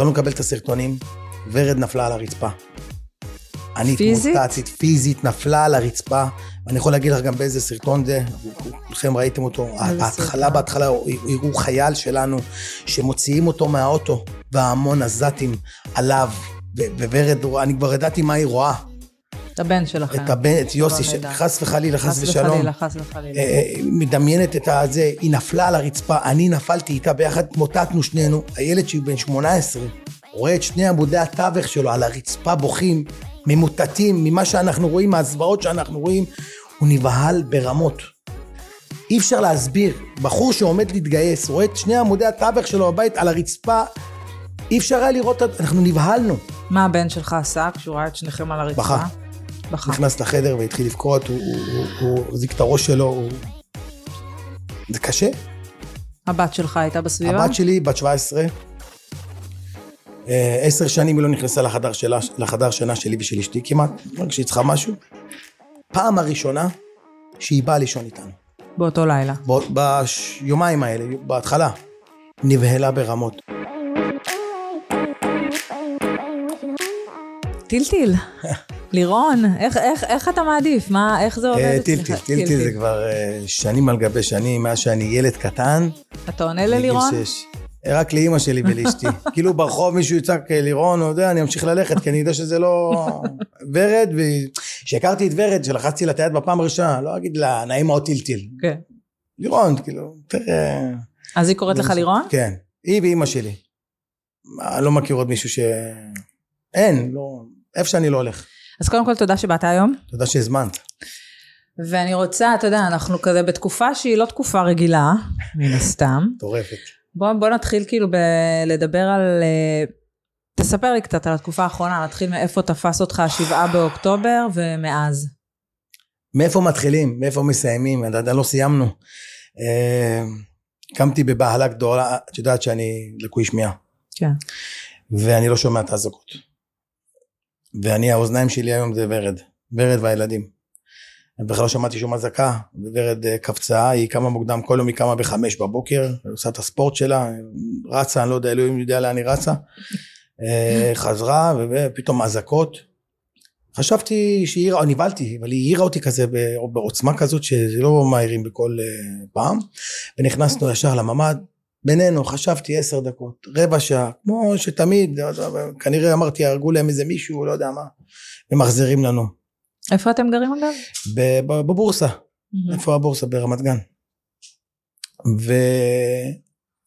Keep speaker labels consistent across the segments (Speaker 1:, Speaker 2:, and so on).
Speaker 1: התחלנו לקבל את הסרטונים, ורד נפלה על הרצפה. אני
Speaker 2: פיזית?
Speaker 1: התמוטטתי, פיזית, נפלה על הרצפה, ואני יכול להגיד לך גם באיזה סרטון זה, כולכם ראיתם אותו, בהתחלה? בהתחלה, הראו חייל שלנו, שמוציאים אותו מהאוטו, והמון עזתים עליו, וורד, אני כבר ידעתי מה היא רואה.
Speaker 2: את הבן שלכם.
Speaker 1: את הבן, את יוסי. שחס וחלילה, חס
Speaker 2: חס
Speaker 1: ושלום.
Speaker 2: וחלילה, חס וחלילה.
Speaker 1: אה, מדמיינת את הזה, היא נפלה על הרצפה, אני נפלתי איתה ביחד, התמוטטנו שנינו, הילד שלי בן 18, רואה את שני עמודי התווך שלו על הרצפה בוכים, ממוטטים, ממה שאנחנו רואים, מהזוועות שאנחנו רואים, הוא נבהל ברמות. אי אפשר להסביר, בחור שעומד להתגייס, רואה את שני עמודי התווך שלו בבית על הרצפה, אי אפשר היה לראות, אנחנו נבהלנו.
Speaker 2: מה הבן שלך עשה כשהוא ראה את שניכם על הרצפה?
Speaker 1: בכה.
Speaker 2: בכה.
Speaker 1: נכנס לחדר והתחיל לבכות, הוא- החזיק את הראש שלו, הוא... זה קשה.
Speaker 2: הבת שלך הייתה בסביבה?
Speaker 1: הבת שלי, בת 17, אה, עשר שנים היא לא נכנסה לחדר, שלה, לחדר שינה שלי ושל אשתי כמעט, רק כשהיא צריכה משהו. פעם הראשונה שהיא באה לישון איתנו.
Speaker 2: באותו לילה.
Speaker 1: ביומיים האלה, בהתחלה, נבהלה ברמות.
Speaker 2: טילטיל. לירון, איך- איך- איך אתה מעדיף? מה, איך זה עובד
Speaker 1: אה,
Speaker 2: אצלך?
Speaker 1: טילטיל, טילטיל זה כבר אה, שנים על גבי שנים, מאז שאני ילד קטן.
Speaker 2: אתה עונה ללירון?
Speaker 1: שש. רק לאימא שלי ולאשתי. כאילו ברחוב מישהו יצעק אה, לירון, או יודע, אני אמשיך ללכת, כי אני יודע שזה לא... ורד, וכשהכרתי את ורד, שלחצתי לה את היד בפעם הראשונה, לא אגיד לה, נעים או טילטיל.
Speaker 2: כן.
Speaker 1: לירון, כאילו, תראה...
Speaker 2: אז היא קוראת לך לירון?
Speaker 1: כן. היא ואימא שלי. אני לא מכיר עוד מישהו ש... אין, לא... איפה שאני לא הולך.
Speaker 2: אז קודם כל תודה שבאת היום.
Speaker 1: תודה שהזמנת.
Speaker 2: ואני רוצה, אתה יודע, אנחנו כזה בתקופה שהיא לא תקופה רגילה, מן הסתם.
Speaker 1: מטורפת.
Speaker 2: בוא, בוא נתחיל כאילו ב- לדבר על... אה, תספר לי קצת על התקופה האחרונה, נתחיל מאיפה תפס אותך השבעה באוקטובר ומאז.
Speaker 1: מאיפה מתחילים? מאיפה מסיימים? עדיין לא סיימנו. אה, קמתי בבהלה גדולה, את יודעת שאני לקוי שמיעה.
Speaker 2: כן.
Speaker 1: ואני לא שומע את האזעקות. ואני, האוזניים שלי היום זה ורד, ורד והילדים. אני בכלל לא שמעתי שום אזעקה, וורד אה, קפצה, היא קמה מוקדם, כל יום היא קמה בחמש בבוקר, עושה את הספורט שלה, רצה, אני לא יודע, אלוהים יודע לאן היא רצה, אה, חזרה, ופתאום אזעקות. חשבתי שהיא נבהלתי, אבל היא העירה אותי כזה בעוצמה כזאת שזה לא מעירים בכל אה, פעם, ונכנסנו ישר לממ"ד, בינינו חשבתי עשר דקות, רבע שעה, כמו שתמיד, כנראה אמרתי הרגו להם איזה מישהו, לא יודע מה, ומחזירים לנו.
Speaker 2: איפה אתם גרים אגב?
Speaker 1: בבורסה, איפה הבורסה? ברמת גן.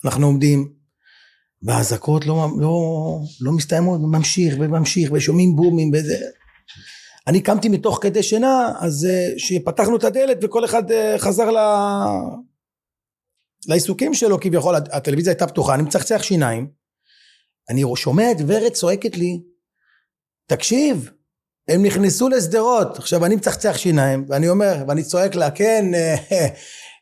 Speaker 1: ואנחנו עומדים, והאזעקות לא, לא, לא מסתיימות, ממשיך וממשיך, ושומעים בומים וזה. אני קמתי מתוך כדי שינה, אז אה, שפתחנו את הדלת וכל אחד אה, חזר ל... לעיסוקים שלו כביכול, הט- הטלוויזיה הייתה פתוחה, אני מצחצח שיניים, אני שומע את ורד צועקת לי, תקשיב, הם נכנסו לשדרות, עכשיו אני מצחצח שיניים, ואני אומר, ואני צועק לה, כן, אה,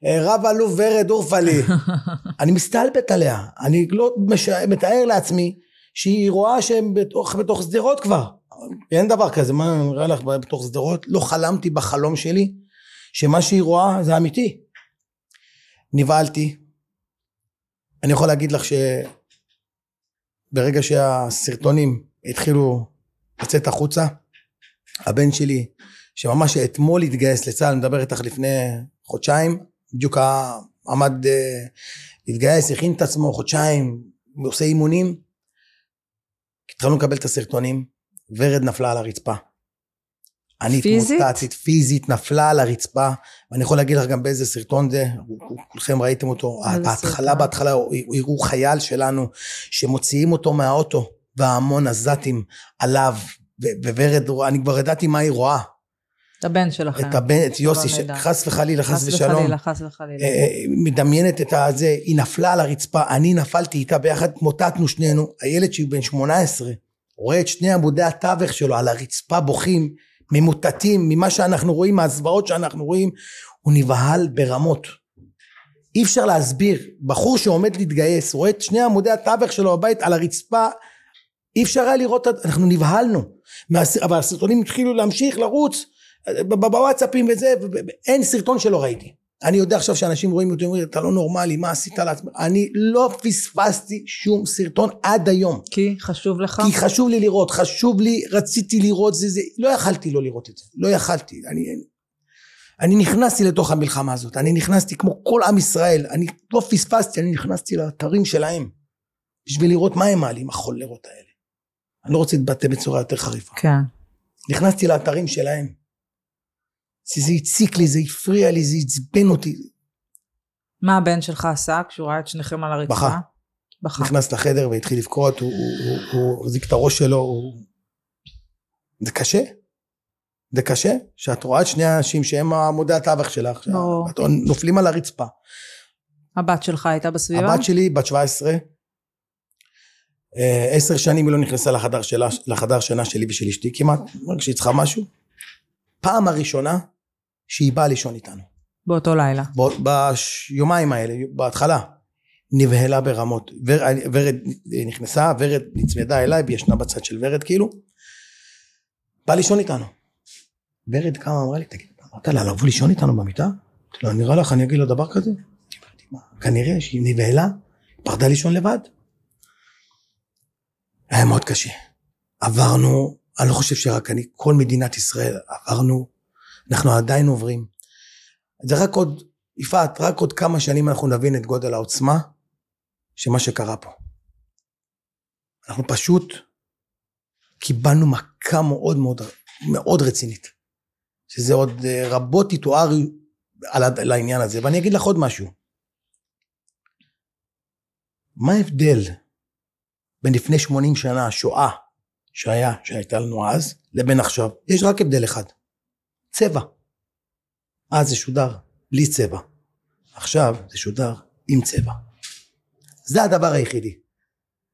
Speaker 1: אה, רב אלוף ורד אורפלי, אני מסתלבט עליה, אני לא מש... מתאר לעצמי שהיא רואה שהם בתוך, בתוך שדרות כבר, אין דבר כזה, מה נראה לך בתוך שדרות? לא חלמתי בחלום שלי שמה שהיא רואה זה אמיתי. נבהלתי. אני יכול להגיד לך שברגע שהסרטונים התחילו לצאת החוצה, הבן שלי, שממש אתמול התגייס לצה"ל, מדבר איתך לפני חודשיים, בדיוק עמד אה, להתגייס, הכין את עצמו חודשיים, עושה אימונים. התחלנו לקבל את הסרטונים, ורד נפלה על הרצפה. אני
Speaker 2: פיזית?
Speaker 1: התמוטטתי, פיזית, נפלה על הרצפה, ואני יכול להגיד לך גם באיזה סרטון זה, כולכם ראיתם אותו, בהתחלה? בהתחלה הראו חייל שלנו, שמוציאים אותו מהאוטו, והמון עזתים עליו, וורד, אני כבר ידעתי מה היא רואה.
Speaker 2: את הבן שלכם.
Speaker 1: את הבן, את יוסי. חס וחלילה, חס
Speaker 2: חס
Speaker 1: ושלום.
Speaker 2: וחלילה, חס וחלילה.
Speaker 1: אה, אה, מדמיינת את הזה, היא נפלה על הרצפה, אני נפלתי איתה ביחד, התמוטטנו שנינו, הילד שלי בן 18, רואה את שני עמודי התווך שלו על הרצפה בוכים, ממוטטים, ממה שאנחנו רואים, מהזוועות שאנחנו רואים, הוא נבהל ברמות. אי אפשר להסביר, בחור שעומד להתגייס, רואה את שני עמודי התווך שלו בבית על הרצפה, אי אפשר היה לראות, אנחנו נבהלנו, אבל הסרטונים התחילו להמשיך לרוץ, בוואטסאפים וזה, אין סרטון שלא ראיתי. אני יודע עכשיו שאנשים רואים אותי אומרים אתה לא נורמלי מה עשית לעצמך? אני לא פספסתי שום סרטון עד היום.
Speaker 2: כי חשוב לך?
Speaker 1: כי חשוב לי לראות חשוב לי רציתי לראות זה זה לא יכלתי לא לראות את זה לא יכלתי. אני אני נכנסתי לתוך המלחמה הזאת אני נכנסתי כמו כל עם ישראל אני לא פספסתי אני נכנסתי לאתרים שלהם בשביל לראות מה הם מעלים החולרות האלה. אני לא רוצה להתבטא בצורה יותר חריפה.
Speaker 2: כן.
Speaker 1: נכנסתי לאתרים שלהם זה, זה הציק לי, זה הפריע לי, זה עצבן אותי.
Speaker 2: מה הבן שלך עשה כשהוא ראה את שניכם על הרצפה?
Speaker 1: בכה.
Speaker 2: בכה.
Speaker 1: נכנס לחדר והתחיל לבכות, הוא, החזיק את הראש שלו, הוא... זה קשה. זה קשה, שאת רואה את שני האנשים שהם עמודי התווך שלך. שאת- נופלים על הרצפה.
Speaker 2: הבת שלך הייתה בסביבה?
Speaker 1: הבת שלי, בת 17, אה, עשר שנים היא לא נכנסה לחדר, שלה, לחדר שינה שלי ושל אשתי כמעט, רק שהיא צריכה משהו. פעם הראשונה שהיא באה לישון איתנו.
Speaker 2: באותו לילה.
Speaker 1: ביומיים האלה, בהתחלה, נבהלה ברמות. ור, ורד נכנסה, ורד נצמדה אליי, והיא ישנה בצד של ורד כאילו. בא לישון איתנו. ורד קמה, אמרה לי, תגיד, אמרת לה לבוא לישון איתנו במיטה? אמרתי לה, נראה לך אני אגיד לה דבר כזה? אמרתי, "מה, כנראה שהיא נבהלה, פחדה לישון לבד. היה מאוד קשה. עברנו, אני לא חושב שרק אני, כל מדינת ישראל עברנו, אנחנו עדיין עוברים. זה רק עוד, יפעת, רק עוד כמה שנים אנחנו נבין את גודל העוצמה שמה שקרה פה. אנחנו פשוט קיבלנו מכה מאוד מאוד מאוד רצינית. שזה עוד אה, רבות יתואר על, העניין הזה. ואני אגיד לך עוד משהו. מה ההבדל בין לפני 80 שנה, השואה שהיה, שהייתה לנו אז, לבין עכשיו? יש רק הבדל אחד. צבע. אז זה שודר בלי צבע. עכשיו זה שודר עם צבע. זה הדבר היחידי.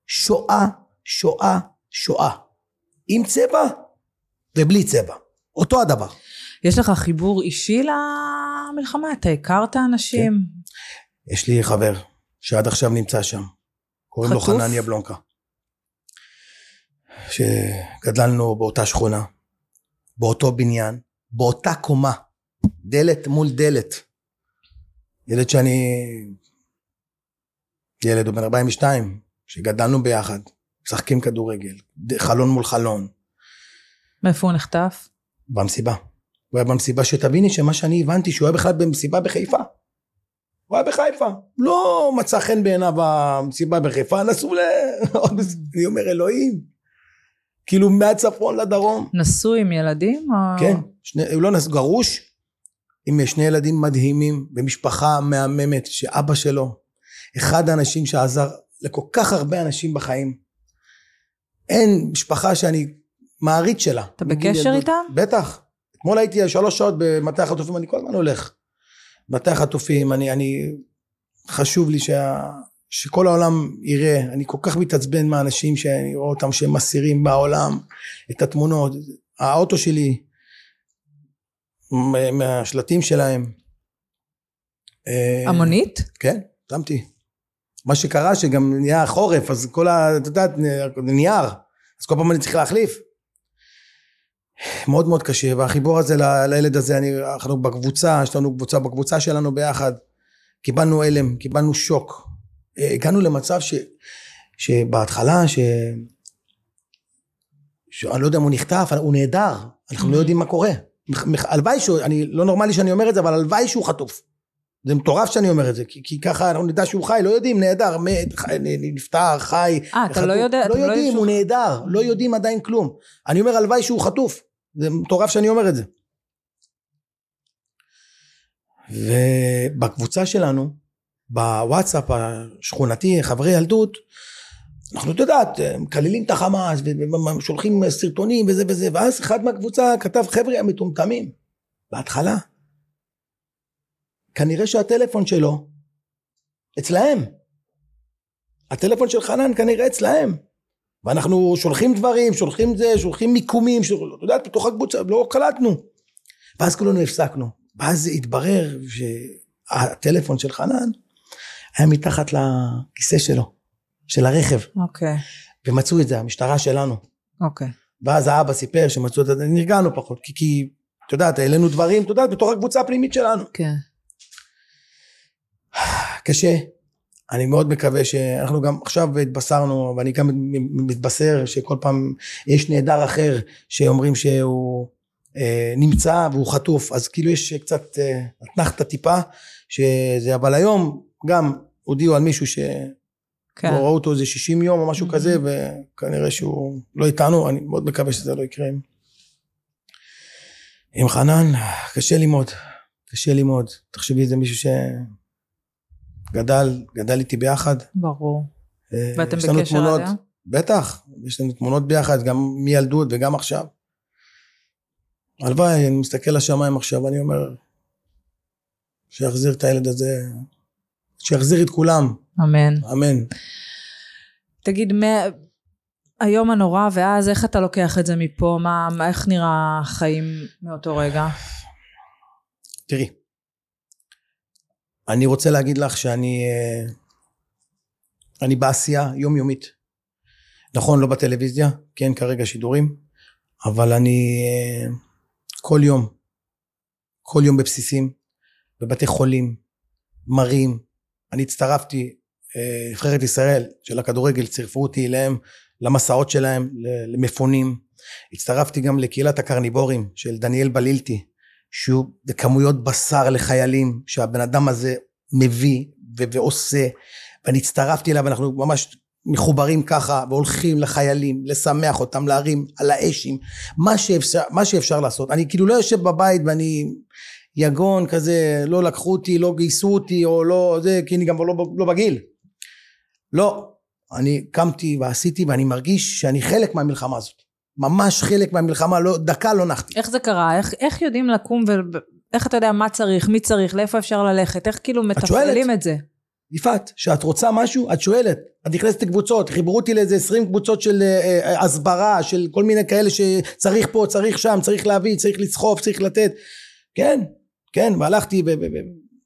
Speaker 1: שואה, שואה, שואה. עם צבע ובלי צבע. אותו הדבר.
Speaker 2: יש לך חיבור אישי למלחמה? אתה הכרת אנשים?
Speaker 1: יש לי חבר שעד עכשיו נמצא שם. קוראים לו
Speaker 2: חטוף?
Speaker 1: חנניה בלונקה. שגדלנו באותה שכונה, באותו בניין, באותה קומה, דלת מול דלת. ילד שאני... ילד הוא בן 42, שגדלנו ביחד, משחקים כדורגל, חלון מול חלון,
Speaker 2: מאיפה הוא נחטף?
Speaker 1: במסיבה. הוא היה במסיבה שתביני שמה שאני הבנתי שהוא היה בכלל במסיבה בחיפה. הוא היה בחיפה. לא מצא חן בעיניו המסיבה בחיפה, נסעו ל... אני אומר אלוהים. כאילו מהצפון לדרום.
Speaker 2: נשוי עם ילדים? או...
Speaker 1: כן, שני, הוא לא נס... גרוש, עם שני ילדים מדהימים, במשפחה מהממת, שאבא שלו, אחד האנשים שעזר לכל כך הרבה אנשים בחיים. אין משפחה שאני מעריץ שלה.
Speaker 2: אתה בקשר. איתם?
Speaker 1: בטח. אתמול הייתי שלוש שעות במטה החטופים, אני כל הזמן הולך. מטה החטופים, אני, אני, חשוב לי שה, שכל העולם יראה, אני כל כך מתעצבן מהאנשים שאני רואה אותם שהם מסירים בעולם את התמונות, האוטו שלי, מהשלטים שלהם. אה,
Speaker 2: המונית?
Speaker 1: כן, שמתי. מה שקרה שגם נהיה חורף, אז כל ה... את יודעת, נייר, אז כל פעם אני צריך להחליף. מאוד מאוד קשה, והחיבור הזה ל- לילד הזה, אני, אנחנו בקבוצה, יש לנו קבוצה, בקבוצה שלנו ביחד, קיבלנו הלם, קיבלנו שוק. אה, הגענו למצב ש, שבהתחלה, ש... שאני לא יודע אם הוא נחטף, הוא נהדר, אנחנו לא יודעים מה קורה. הלוואי שהוא, אני, לא נורמלי שאני אומר את זה, אבל הלוואי שהוא חטוף. זה מטורף שאני אומר את זה, כי, כי ככה אנחנו נדע שהוא חי, לא יודעים, נהדר, מת, נפטר, חי.
Speaker 2: אה, אתה. לא יודע- אתם
Speaker 1: לא
Speaker 2: לא
Speaker 1: יודעים,
Speaker 2: יודעים
Speaker 1: הוא נהדר, לא יודעים עדיין כלום. אני אומר, הלוואי שהוא חטוף. זה מטורף שאני אומר את זה. ובקבוצה שלנו, בוואטסאפ השכונתי, חברי ילדות, אנחנו, את יודעת, מקללים את החמאס, ושולחים סרטונים וזה וזה, ואז אחד מהקבוצה כתב, חבר'ה המטומטמים, בהתחלה. כנראה שהטלפון שלו אצלהם. הטלפון של חנן כנראה אצלהם. ואנחנו שולחים דברים, שולחים זה, שולחים מיקומים, שול... את יודעת, בתוך הקבוצה, לא קלטנו. ואז כולנו הפסקנו. ואז התברר שהטלפון של חנן היה מתחת לכיסא שלו, של הרכב,
Speaker 2: אוקיי,
Speaker 1: ומצאו את זה, המשטרה שלנו.
Speaker 2: אוקיי.
Speaker 1: ואז האבא סיפר שמצאו את זה, נרגענו פחות, כי, כי את יודעת, העלינו דברים, את יודעת, בתוך הקבוצה הפנימית שלנו.
Speaker 2: כן.
Speaker 1: קשה. אני מאוד מקווה שאנחנו גם עכשיו התבשרנו, ואני גם מתבשר שכל פעם יש נעדר אחר שאומרים שהוא אה, נמצא והוא חטוף, אז כאילו יש קצת אה, אתנחתא טיפה, שזה, אבל היום גם הודיעו על מישהו ש...
Speaker 2: כן.
Speaker 1: לא ראו אותו איזה 60 יום או משהו
Speaker 2: Mhm.
Speaker 1: כזה, וכנראה שהוא לא איתנו, אני מאוד מקווה שזה לא יקרה עם, חנן. קשה לי מאוד, קשה לי מאוד. תחשבי, זה מישהו שגדל, גדל איתי ביחד.
Speaker 2: ברור.
Speaker 1: אה,
Speaker 2: ואתם בקשר
Speaker 1: תמונות,
Speaker 2: עליה?
Speaker 1: בטח, יש לנו תמונות ביחד, גם מילדות וגם עכשיו. הלוואי, אני מסתכל לשמיים עכשיו, אני אומר, שיחזיר את הילד הזה, שיחזיר את כולם,
Speaker 2: אמן.
Speaker 1: אמן.
Speaker 2: תגיד, מה... היום הנורא, ואז איך אתה לוקח את זה מפה? מה, מה- איך נראה החיים מאותו רגע?
Speaker 1: תראי, אני רוצה להגיד לך שאני אה, אני בעשייה יומיומית. נכון, לא בטלוויזיה, כי אין כרגע שידורים, אבל אני אה, כל יום, כל יום בבסיסים, בבתי חולים, מרים. אני הצטרפתי, אה, נבחרת ישראל של הכדורגל, צירפו אותי אליהם, למסעות שלהם, למפונים. הצטרפתי גם לקהילת הקרניבורים של דניאל בלילטי, שהוא בכמויות בשר לחיילים שהבן אדם הזה מביא ו- ועושה. ואני הצטרפתי אליו ואנחנו ממש מחוברים ככה והולכים לחיילים לשמח אותם להרים על האשים. מה שאפשר, מה שאפשר לעשות. אני כאילו לא יושב בבית ואני יגון כזה לא לקחו אותי לא גייסו אותי או לא זה כי אני גם לא, לא בגיל לא אני קמתי ועשיתי ואני מרגיש שאני חלק מהמלחמה הזאת ממש חלק מהמלחמה לא דקה לא נחתי
Speaker 2: איך זה קרה? איך, איך יודעים לקום ו... איך אתה יודע מה צריך, מי צריך, לאיפה אפשר ללכת? איך כאילו מתפעלים. את זה?
Speaker 1: יפעת, כשאת רוצה משהו, את שואלת. את נכנסת לקבוצות, חיברו אותי לאיזה 20 קבוצות של אה, אה, הסברה, של כל מיני כאלה שצריך פה, צריך שם, צריך להביא, צריך לסחוב, צריך לתת. כן, כן, והלכתי ו-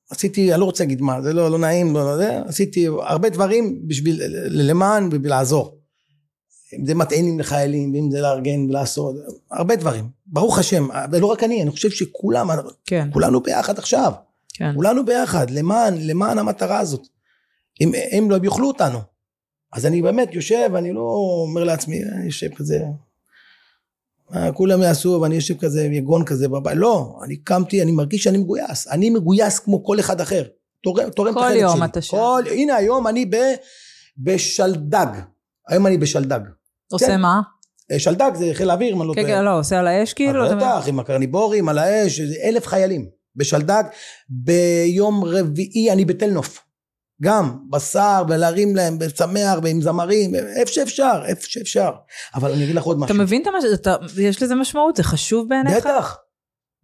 Speaker 1: עשיתי, אני לא רוצה להגיד מה, זה לא, לא נעים, לא, לא, זה, עשיתי הרבה דברים בשביל, למען ולעזור. אם זה מטענים לחיילים, ואם זה לארגן ולעשות, הרבה דברים. ברוך השם, ולא רק אני, אני חושב שכולם,
Speaker 2: כן,
Speaker 1: כולנו ביחד עכשיו.
Speaker 2: כן.
Speaker 1: כולנו ביחד, למען, למען המטרה הזאת. אם הם לא יאכלו אותנו. אז אני באמת יושב, אני לא אומר לעצמי, אני יושב כזה, אה, כולם יעשו, ואני יושב כזה, יגון כזה בבית. לא, אני קמתי, אני מרגיש שאני מגויס. אני מגויס כמו כל אחד אחר. תורם, תורם את
Speaker 2: כל
Speaker 1: החלק
Speaker 2: יום
Speaker 1: שלי.
Speaker 2: אתה שם.
Speaker 1: כל, הנה היום אני ב, בשלדג. היום אני בשלדג.
Speaker 2: עושה
Speaker 1: כן.
Speaker 2: מה?
Speaker 1: אה, שלדג זה חיל האוויר, אם אני לא
Speaker 2: כן,
Speaker 1: טועה.
Speaker 2: כן, לא, עושה על האש כאילו?
Speaker 1: בטח, עם הקרניבורים, על האש, אלף חיילים. בשלדג, ביום רביעי אני בתל נוף. גם, בשר, ולהרים להם, ושמח, ועם זמרים, איפה שאפשר, איפה שאפשר. אבל אני אגיד לך עוד
Speaker 2: אתה
Speaker 1: משהו.
Speaker 2: מבין את המשמעות? אתה- יש לזה משמעות? זה חשוב בעיניך?
Speaker 1: בטח,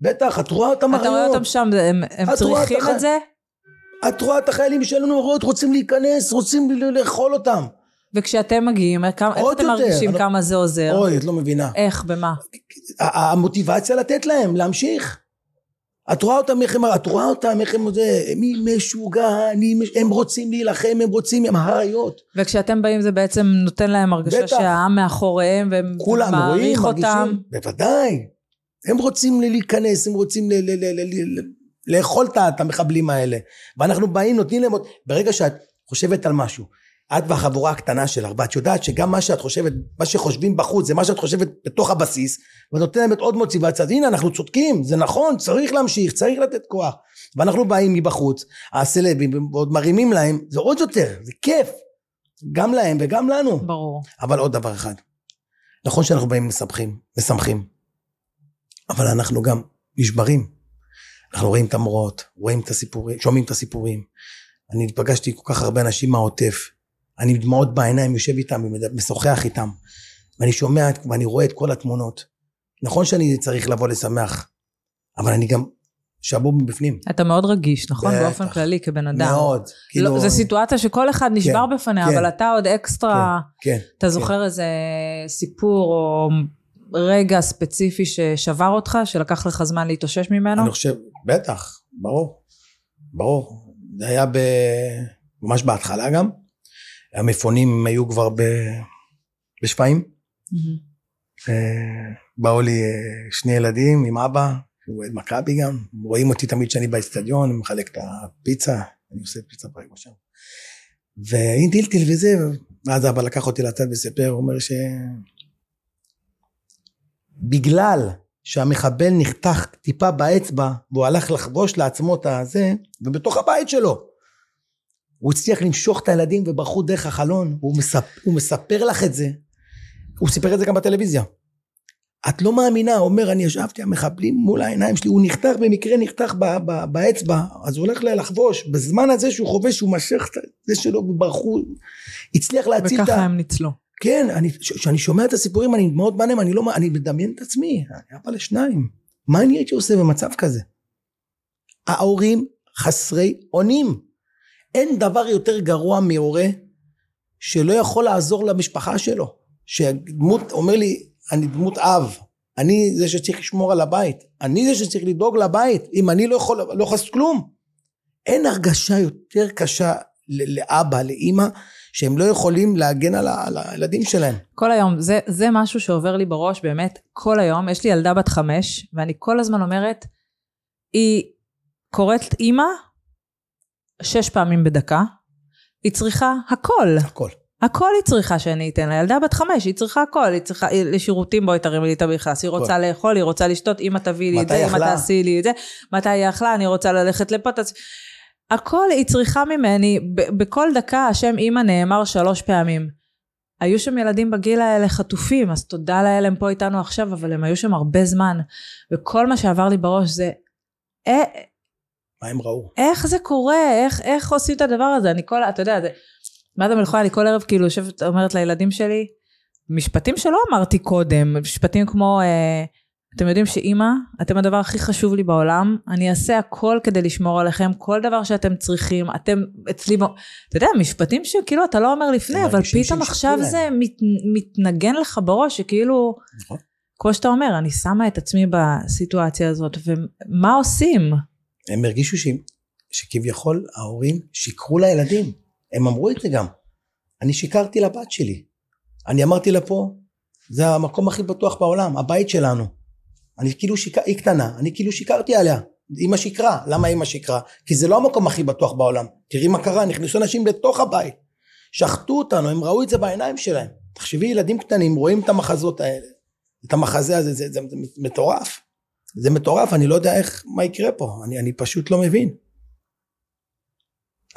Speaker 1: בטח, את רואה אותם
Speaker 2: אתה רואה. אותם שם, הם הם
Speaker 1: את את
Speaker 2: צריכים
Speaker 1: הח-
Speaker 2: את זה?
Speaker 1: את רואה את החיילים שלנו, רואות, רוצים להיכנס, רוצים לאכול אותם.
Speaker 2: וכשאתם מגיעים, כמה-
Speaker 1: עוד
Speaker 2: אתם
Speaker 1: יותר.
Speaker 2: מרגישים
Speaker 1: אני-
Speaker 2: כמה זה עוזר?
Speaker 1: אוי, את לא מבינה.
Speaker 2: איך, במה?
Speaker 1: המוטיבציה לתת להם, להמשיך. את רואה אותם איך הם, את רואה אותם איך הם, זה, מי משוגע, אני, הם רוצים להילחם, הם רוצים, הם אריות.
Speaker 2: וכשאתם באים זה בעצם נותן להם הרגשה
Speaker 1: בטח.
Speaker 2: שהעם מאחוריהם והם
Speaker 1: כולם רואים,
Speaker 2: מעריך
Speaker 1: מרגישים,
Speaker 2: אותם.
Speaker 1: בוודאי. הם רוצים להיכנס, הם רוצים ל- ל- ל- ל- ל- לאכול את המחבלים האלה. ואנחנו באים, נותנים להם. ברגע שאת חושבת על משהו, את והחבורה הקטנה שלך, ואת יודעת שגם מה שאת חושבת, מה שחושבים בחוץ, זה מה שאת חושבת בתוך הבסיס, ואת נותנת עוד מוטיבציה, אז הנה אנחנו צודקים, זה נכון, צריך להמשיך, צריך לתת כוח. ואנחנו באים מבחוץ, הסלבים, ועוד מרימים להם, זה עוד יותר, זה כיף. גם להם וגם לנו.
Speaker 2: ברור.
Speaker 1: אבל עוד דבר אחד, נכון שאנחנו באים מסמכים, משמחים, אבל אנחנו גם נשברים. אנחנו רואים את המראות, רואים את הסיפורים, שומעים את הסיפורים. אני פגשתי כל כך הרבה אנשים מהעוטף, אני עם דמעות בעיניים יושב איתם ומשוחח איתם, ואני שומע ואני רואה את כל התמונות. נכון שאני צריך לבוא לשמח, אבל אני גם שבור מבפנים.
Speaker 2: אתה מאוד רגיש, נכון?
Speaker 1: בטח.
Speaker 2: באופן כללי כבן אדם.
Speaker 1: מאוד. כאילו,
Speaker 2: לא, זו סיטואציה שכל אחד נשבר בפניה,
Speaker 1: כן.
Speaker 2: אבל אתה עוד אקסטרה,
Speaker 1: כן.
Speaker 2: אתה זוכר איזה סיפור או רגע ספציפי ששבר אותך, שלקח לך זמן להתאושש ממנו?
Speaker 1: אני חושב, בטח, ברור, ברור. זה היה ב... ממש בהתחלה גם. המפונים היו כבר ב... בשפיים.
Speaker 2: מהמם.
Speaker 1: אה, באו לי אה, שני ילדים עם אבא, שהוא אוהד מכבי גם. רואים אותי תמיד כשאני באצטדיון, מחלק את הפיצה, אני עושה פיצה פרק שם. ואין טילטיל וזה, ואז אבא לקח אותי לצד וסיפר, הוא אומר ש... בגלל שהמחבל נחתך טיפה באצבע, והוא הלך לחבוש לעצמו את הזה, ובתוך הבית שלו. הוא הצליח למשוך את הילדים וברחו דרך החלון, הוא מספר, הוא מספר לך את זה. הוא סיפר את זה גם בטלוויזיה. את לא מאמינה, הוא אומר, אני ישבתי, המחבלים מול העיניים שלי, הוא נחתך במקרה, נחתך ב- ב- באצבע, אז הוא הולך לחבוש, בזמן הזה שהוא חובש, הוא משך את זה שלו, וברחו, הצליח להציל את ה...
Speaker 2: וככה הם ניצלו.
Speaker 1: כן, אני, כשאני שומע את הסיפורים, אני מאוד מעניין, אני לא, אני מדמיין את עצמי, אני אבא לשניים, מה אני הייתי עושה במצב כזה? ההורים חסרי אונים. אין דבר יותר גרוע מהורה שלא יכול לעזור למשפחה שלו. שדמות, אומר לי, אני דמות אב, אני זה שצריך לשמור על הבית, אני זה שצריך לדאוג לבית, אם אני לא יכול, לא יכול לעשות כלום. אין הרגשה יותר קשה לאבא, לאימא, שהם לא יכולים להגן על, ה- על הילדים שלהם.
Speaker 2: כל היום, זה, זה משהו שעובר לי בראש באמת כל היום. יש לי ילדה בת חמש, ואני כל הזמן אומרת, היא קוראת אימא שש פעמים בדקה, היא צריכה הכל.
Speaker 1: הכל.
Speaker 2: הכל היא צריכה שאני אתן לה. ילדה בת חמש, היא צריכה הכל. היא צריכה, לשירותים בואי תרים לי את המכנס. היא רוצה לאכול, היא רוצה לשתות, אמא תביא לי את זה, אמא? תעשי לי את זה. מתי היא אכלה, אני רוצה ללכת לפה. תעשי... הכל היא צריכה ממני. ב- בכל דקה השם אמא נאמר שלוש פעמים. היו שם ילדים בגיל האלה חטופים, אז תודה לאל הם פה איתנו עכשיו, אבל הם היו שם הרבה זמן. וכל מה שעבר לי בראש זה, אה,
Speaker 1: מה הם ראו?
Speaker 2: איך זה קורה? איך, איך עושים את הדבר הזה? אני כל, אתה יודע, זה, מאז המלחמה אני כל ערב כאילו יושבת, אומרת לילדים שלי, משפטים שלא אמרתי קודם, משפטים כמו, אה, אתם יודעים שאימא, אתם הדבר הכי חשוב לי בעולם, אני אעשה הכל כדי לשמור עליכם, כל דבר שאתם צריכים, אתם אצלי. אתה יודע, משפטים שכאילו אתה לא אומר לפני, אבל פתאום עכשיו
Speaker 1: להם.
Speaker 2: זה מת, מתנגן לך בראש, שכאילו,
Speaker 1: נכון.
Speaker 2: כמו שאתה אומר, אני שמה את עצמי בסיטואציה הזאת, ומה עושים?
Speaker 1: הם הרגישו ש... שכביכול ההורים שיקרו לילדים. הם אמרו את זה גם. אני שיקרתי לבת שלי. אני אמרתי לה פה, זה המקום הכי בטוח בעולם, הבית שלנו. אני כאילו שיקר... היא קטנה, אני כאילו שיקרתי עליה. אמא שיקרה. למה אמא שיקרה? כי זה לא המקום הכי בטוח בעולם. תראי מה קרה, נכנסו אנשים לתוך הבית. שחטו אותנו, הם ראו את זה בעיניים שלהם. תחשבי, ילדים קטנים רואים את המחזות האלה. את המחזה הזה, זה, זה, זה מטורף. זה מטורף, אני לא יודע איך, מה יקרה פה. אני, אני פשוט לא מבין.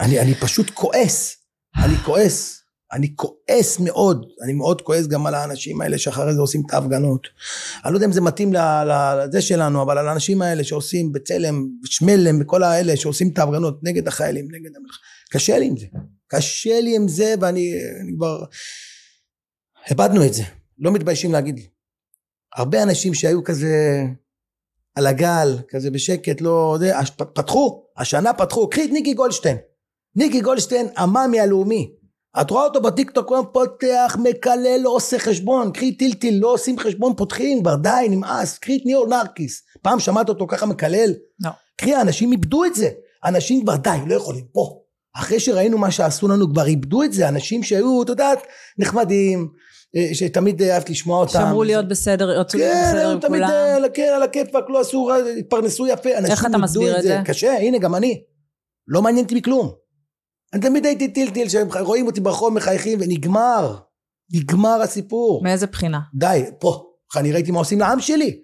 Speaker 1: אני, אני פשוט כועס. אני כועס. אני כועס מאוד. אני מאוד כועס גם על האנשים האלה שאחרי זה עושים את ההפגנות. אני לא יודע אם זה מתאים לזה שלנו, אבל על האנשים האלה שעושים בצלם, שמלם וכל האלה שעושים את ההפגנות נגד החיילים, נגד המלחמה. קשה לי עם זה. קשה לי עם זה, ואני אני כבר... איבדנו את זה. לא מתביישים להגיד לי. הרבה אנשים שהיו כזה על הגל, כזה בשקט, לא... זה, הש- פתחו, השנה פתחו, קחי את ניקי גולדשטיין. ניקי גולדשטיין, המאמי הלאומי. את רואה אותו בטיקטוק, הוא פותח, מקלל, לא עושה חשבון, קחי טילטיל, לא עושים חשבון, פותחים, כבר די, נמאס, קחי את ניאו נרקיס. פעם שמעת אותו ככה מקלל?
Speaker 2: לא.
Speaker 1: קחי, אנשים איבדו את זה. אנשים כבר די, לא יכולים, פה. אחרי שראינו מה שעשו לנו, כבר איבדו את זה. אנשים שהיו, את יודעת, נחמדים, שתמיד אהבת לשמוע אותם.
Speaker 2: שאמרו להיות בסדר, רצו להיות
Speaker 1: כן,
Speaker 2: בסדר עם
Speaker 1: תמיד
Speaker 2: כולם.
Speaker 1: אה, על הכ- על הכיפאק, לא עשו התפרנסו יפה.
Speaker 2: איך אתה מסביר את זה?
Speaker 1: קשה, הנה, גם אני. לא מעניין אותי מכלום. אני תמיד הייתי טילטיל, שהם רואים אותי ברחוב מחייכים, ונגמר. נגמר הסיפור.
Speaker 2: מאיזה בחינה?
Speaker 1: די, פה. אני ראיתי מה עושים לעם שלי.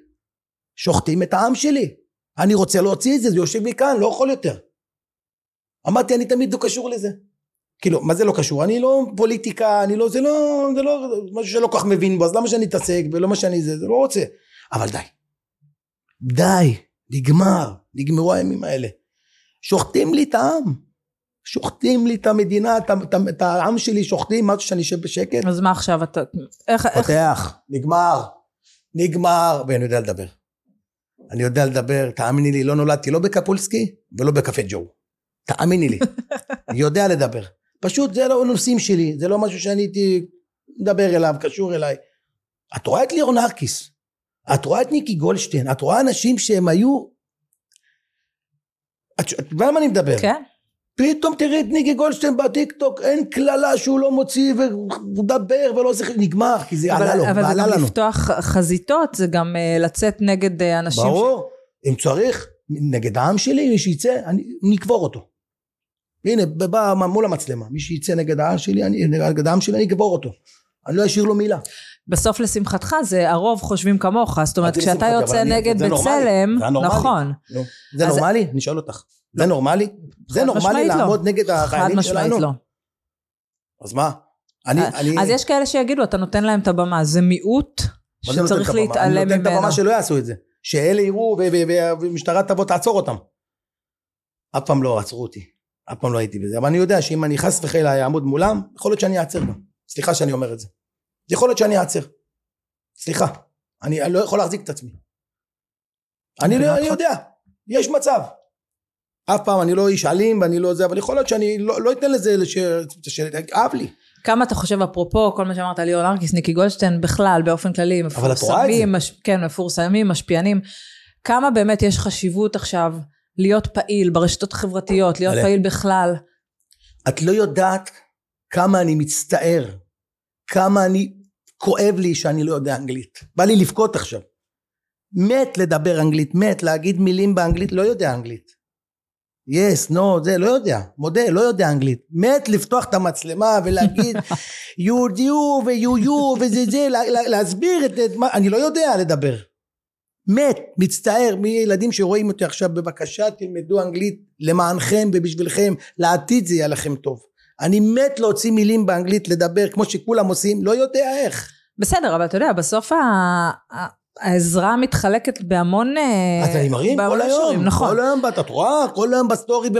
Speaker 1: שוחטים את העם שלי. אני רוצה להוציא את זה, זה יושב לי כאן, לא יכול יותר. אמרתי, אני תמיד לא קשור לזה. כאילו, מה זה לא קשור? אני לא פוליטיקה, אני לא, זה לא, זה לא משהו שלא כל כך מבין בו, אז למה שאני אתעסק ולא מה שאני זה, זה לא רוצה. אבל די. די, נגמר, נגמרו הימים האלה. שוחטים לי את העם. שוחטים לי את המדינה, את, את, את העם שלי, שוחטים, משהו שאני אשב בשקט.
Speaker 2: אז מה עכשיו אתה... איך... איך...
Speaker 1: פותח, נגמר, נגמר, ואני יודע לדבר. אני יודע לדבר, תאמיני לי, לא נולדתי לא בקפולסקי ולא בקפה ג'ו. תאמיני לי, אני יודע לדבר. פשוט זה לא נושאים שלי, זה לא משהו שאני הייתי מדבר אליו, קשור אליי. את רואה את ליאור נרקיס, את רואה את ניקי גולדשטיין, את רואה אנשים שהם היו... את יודעת על מה אני מדבר?
Speaker 2: כן?
Speaker 1: פתאום תראי את ניקי גולדשטיין בטיקטוק, אין קללה שהוא לא מוציא ומדבר ולא זוכר, נגמר, כי זה עלה לו,
Speaker 2: אבל זה גם
Speaker 1: לנו.
Speaker 2: לפתוח חזיתות, זה גם אה, לצאת נגד אה, אנשים. ש-
Speaker 1: ברור, אם צריך, נגד העם שלי, מי שיצא, אני נקבור אותו. הנה, בא מול המצלמה, מי שיצא נגד העם שלי, אני, נגד העם שלי, אני אגבור אותו. אני לא אשאיר לו מילה.
Speaker 2: בסוף לשמחתך זה הרוב חושבים כמוך, זאת אומרת כשאתה יוצא נגד. בצלם. נכון,
Speaker 1: זה נורמלי? אני שואל אותך. זה נורמלי? זה נורמלי
Speaker 2: לא.
Speaker 1: לעמוד נגד החיילים שלנו?
Speaker 2: לא.
Speaker 1: אז מה? אני, אני...
Speaker 2: אז יש כאלה שיגידו, אתה נותן להם את הבמה, זה מיעוט שצריך? להתעלם
Speaker 1: אני נותן את
Speaker 2: ממנו.
Speaker 1: הבמה שלא יעשו את זה. שאלה יראו והמשטרה תבוא תעצור אותם. אף פעם לא עצרו אותי. אף פעם לא הייתי בזה. אבל אני יודע שאם אני חס וחלילה אעמוד מולם, יכול להיות שאני אעצר גם. סליחה שאני אומר את זה. יכול להיות שאני אעצר. סליחה. אני לא יכול להחזיק את עצמי. אני, לא, אני יודע. יש מצב. אף פעם אני לא איש אלים ואני לא זה, אבל יכול להיות שאני לא, לא אתן לזה לש... שיכאב לי.
Speaker 2: כמה אתה חושב, אפרופו כל מה שאמרת, ליאור נרקיס, ניקי גולדשטיין, בכלל, באופן כללי. מפורסמים, מש... כן, מפורסמים, משפיענים, כמה באמת יש חשיבות עכשיו להיות פעיל ברשתות החברתיות, להיות. פעיל בכלל?
Speaker 1: את לא יודעת כמה אני מצטער, כמה אני, כואב לי שאני לא יודע אנגלית. בא לי לבכות עכשיו. מת לדבר אנגלית, מת להגיד מילים באנגלית, לא יודע אנגלית. יס, נו, זה, לא יודע, מודה, לא יודע אנגלית. מת לפתוח את המצלמה ולהגיד you you ו-you you וזה זה, לה- להסביר את, את מה, אני לא יודע לדבר. מת, מצטער, מי ילדים שרואים אותי עכשיו, בבקשה תלמדו אנגלית למענכם ובשבילכם, לעתיד זה יהיה לכם טוב. אני מת להוציא מילים באנגלית, לדבר כמו שכולם עושים, לא יודע איך.
Speaker 2: בסדר, אבל אתה יודע, בסוף ה... העזרה מתחלקת בהמון... אה,
Speaker 1: אז אני מרים כל היום,
Speaker 2: נכון.
Speaker 1: כל היום, את רואה, כל היום בסטורי
Speaker 2: אז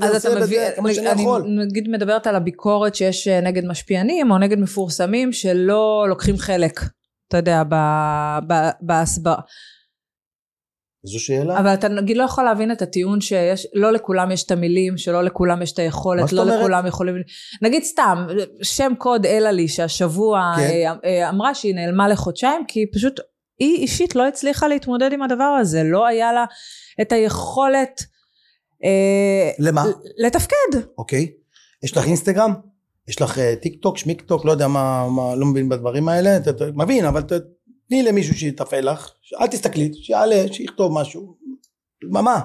Speaker 1: ועושה בזה כמה שאני
Speaker 2: אני
Speaker 1: יכול.
Speaker 2: נגיד מדברת על הביקורת שיש אה, נגד משפיענים או נגד מפורסמים שלא לוקחים חלק, אתה יודע, בהסברה.
Speaker 1: זו שאלה.
Speaker 2: אבל אתה נגיד לא יכול להבין את הטיעון שיש, לא לכולם יש את המילים, שלא לכולם יש את היכולת, לא
Speaker 1: אומרת?
Speaker 2: לכולם יכולים... נגיד סתם, שם קוד אלעלי שהשבוע
Speaker 1: כן.
Speaker 2: אה, אה, אמרה שהיא נעלמה לחודשיים, כי פשוט היא אישית לא הצליחה להתמודד עם הדבר הזה, לא היה לה את היכולת אה,
Speaker 1: למה?
Speaker 2: לתפקד.
Speaker 1: אוקיי. יש לך אינסטגרם? יש לך אה, טיק טוק, שמיק טוק, לא יודע מה, מה, לא מבין בדברים האלה, אתה, מבין, אבל תני למישהו שיתפעל לך, אל תסתכלי, שיעלה, שיכתוב משהו, מה, מה?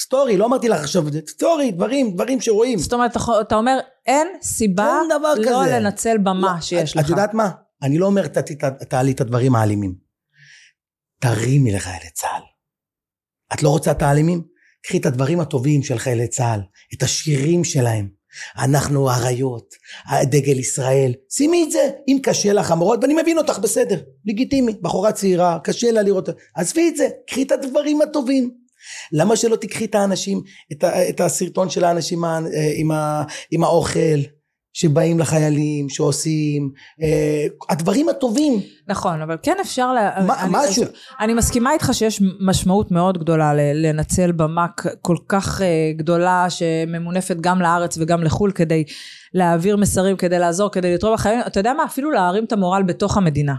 Speaker 1: סטורי, לא אמרתי לך עכשיו, סטורי, דברים, דברים שרואים.
Speaker 2: זאת אומרת, אתה- אומר, אין סיבה
Speaker 1: אין
Speaker 2: לא
Speaker 1: כזה.
Speaker 2: לנצל במה שיש
Speaker 1: את,
Speaker 2: לך.
Speaker 1: את יודעת מה? אני לא אומר "ת- ת- תעלי את הדברים האלימים. תרימי לחיילי צה"ל. את לא רוצה את האלימים? קחי את הדברים הטובים של חיילי צה"ל, את השירים שלהם. אנחנו אריות, דגל ישראל, שימי את זה, אם קשה לך המורות, ואני מבין אותך בסדר, לגיטימי, בחורה צעירה, קשה לה לראות, עזבי את זה, קחי את הדברים הטובים. למה שלא תקחי את האנשים, את, את הסרטון של האנשים ה- עם, ה, עם האוכל, שבאים לחיילים, שעושים, אה, הדברים הטובים,
Speaker 2: נכון, אבל כן אפשר... לה...
Speaker 1: מה-
Speaker 2: אני,
Speaker 1: משהו.
Speaker 2: אני מסכימה איתך שיש משמעות מאוד גדולה לנצל במה כל כך אה, גדולה שממונפת גם לארץ וגם לחו"ל כדי להעביר מסרים, כדי לעזור, כדי לתרום לחיים. אתה יודע מה? אפילו להרים את המורל בתוך המדינה.